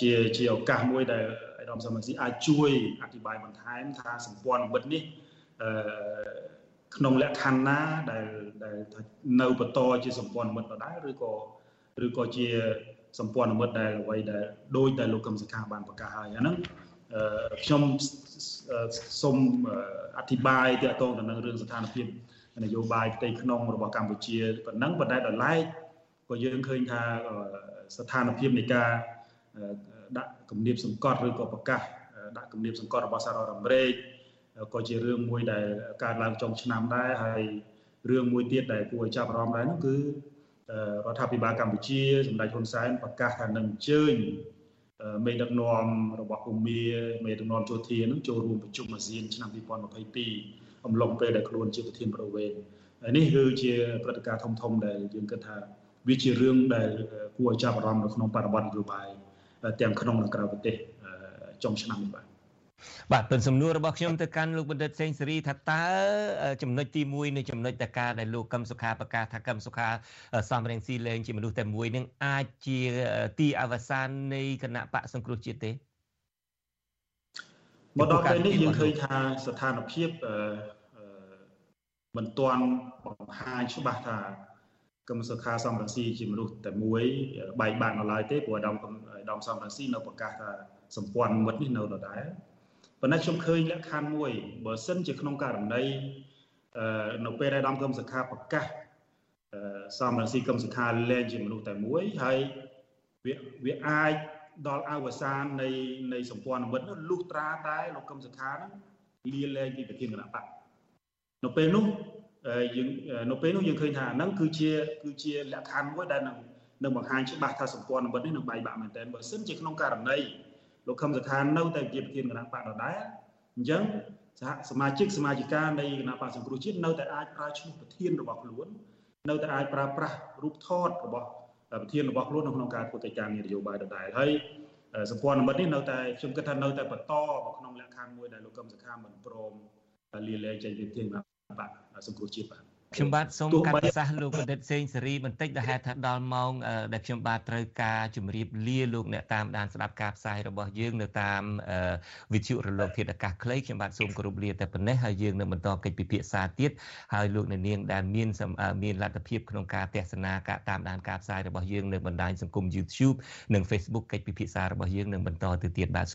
ជាជាឱកាសមួយដែលអាដាមសំរងស៊ីអាចជួយអធិប្បាយបន្ថែមថាសម្ព័ន្ធមិត្តនេះអឺ ក្នុងលក្ខខណ្ឌណាដែលដែលនៅបន្តជាសម្ព័ន្ធមិត្តដដែលឬក៏ឬក៏ជាសម្ព័ន្ធមិត្តដែលអ្វីដែលដូចដែលលោកកឹមសុខាបានប្រកាសហើយអាហ្នឹងខ្ញុំសូមអធិប្បាយទាក់ទងទៅនឹងរឿងស្ថានភាពនយោបាយផ្ទៃក្នុងរបស់កម្ពុជាប៉ុណ្ណឹងប៉ុន្តែដល់ឡែកក៏យើងឃើញថាស្ថានភាពនៃការដាក់គំនាបសង្កត់ឬក៏ប្រកាសដាក់គំនាបសង្កត់របស់សហរដ្ឋអាមេរិក ក៏ជារឿងមួយដែលកើតឡើងចុងឆ្នាំដែរហើយរឿងមួយទៀតដែលគួរឲ្យចាប់អារម្មណ៍ដែរនោះគឺរដ្ឋាភិបាលកម្ពុជាសម្ដេចហ៊ុនសែនប្រកាសថានឹងអញ្ជើញមេដឹកនាំរបស់ភូមាមេដឹកនាំយោធានឹងចូលរួមប្រជុំអាស៊ានឆ្នាំ2022អំឡុងពេលដែលខ្លួនជាប្រធានប្រវេនហើយនេះគឺជាព្រឹត្តិការណ៍ធំធំដែលយើងគិតថាវាជារឿងដែលគួរឲ្យចាប់អារម្មណ៍នៅក្នុងបរិបទនយោបាយទាំងក្នុងនិងក្រៅប្រទេសចុងឆ្នាំនេះបាទ បាទទុនសំណួររបស់ខ្ញុំទៅកាន់លោកបណ្ឌិតសេងសេរីថាតើចំណុចទី1នៃចំណុចតការដែលលោកកឹមសុខាប្រកាសថាកឹមសុខាសំរងស៊ីលែងជាមនុស្សតែមួយនឹងអាចជាទីអវសាននៃគណៈបកសង្គ្រោះជាតិទេមកដល់ពេលនេះយើងឃើញថាស្ថានភាពមិនទាន់បង្ហាញច្បាស់ថាកឹមសុខាសំរងស៊ីជាមនុស្សតែមួយបែកបាក់នៅឡើយទេព្រោះអាដាមអាដាមសំរងស៊ីនៅប្រកាសថាសម្ព័ន្ធមិត្តនេះនៅដដែល ប៉ុន្តែខ្ញុំឃើញលក្ខខណ្ឌមួយបើសិនជាក្នុងករណីនៅពេលដែលដំកឹមសខាប្រកាសសំរងស៊ីកឹមសខាលែងជាមនុស្សតែមួយហើយវាវាអាចដល់អវសាននៃនៃសម្ព័ន្ធមិត្តនោះលុះត្រាតែលោកកឹមសខានឹងលាលែងពីប្រធានគណៈបកនៅពេលនោះយើងនៅពេលនោះយើងឃើញថាហ្នឹងគឺជាគឺជាលក្ខខណ្ឌមួយដែលនឹងនឹងបង្ហាញច្បាស់ថាសម្ព័ន្ធមិត្តនេះនឹងបែកបាក់មែនទែនបើសិនជាក្នុងករណី លោកខឹមសខានៅតែជាប្រធានគណៈបកដដែលអញ្ចឹងសហសមាជិកសមាជិកានៃគណៈបកសង្គ្រោះជាតិនៅតែអាចប្រើឈ្មោះប្រធានរបស់ខ្លួននៅតែអាចប្រើប្រាស់រូបថតរបស់ប្រធានរបស់ខ្លួននៅក្នុងការធ្វើកិច្ចការងារនយោបាយដដែលហើយសម្ព័ន្ធមិត្តនេះនៅតែខ្ញុំគិតថានៅតែបន្តក្នុងលក្ខខណ្ឌមួយដែលលោកកឹមសុខាមិនព្រមលាលែងចេញពីប្រធានគណៈបកសង្គ្រោះជាតិបាទ ខ្ញុំបាទសូមកាត់ប្រសាសន៍លោកបណ្ឌិតសេងសេរីបន្តិចដែលហេតុថាដល់ម៉ោងដែលខ្ញុំបាទត្រូវការជម្រាបលាលោកអ្នកតាមដានស្ដាប់ការផ្សាយរបស់យើងនៅតាមវិទ្យុរលកធាតុអាកាសខ្លីខ្ញុំបាទសូមគោរពលាតែប៉ុណ្ណេះហើយយើងនឹងបន្តកិច្ចពិភាក្សាទៀតហើយលោកអ្នកនាងដែលមានមានលទ្ធភាពក្នុងការទស្សនាការតាមដានការផ្សាយរបស់យើងនៅបណ្ដាញសង្គម YouTube និង Facebook កិច្ចពិភាក្សារបស់យើងនឹងបន្តទៅទៀតបាទ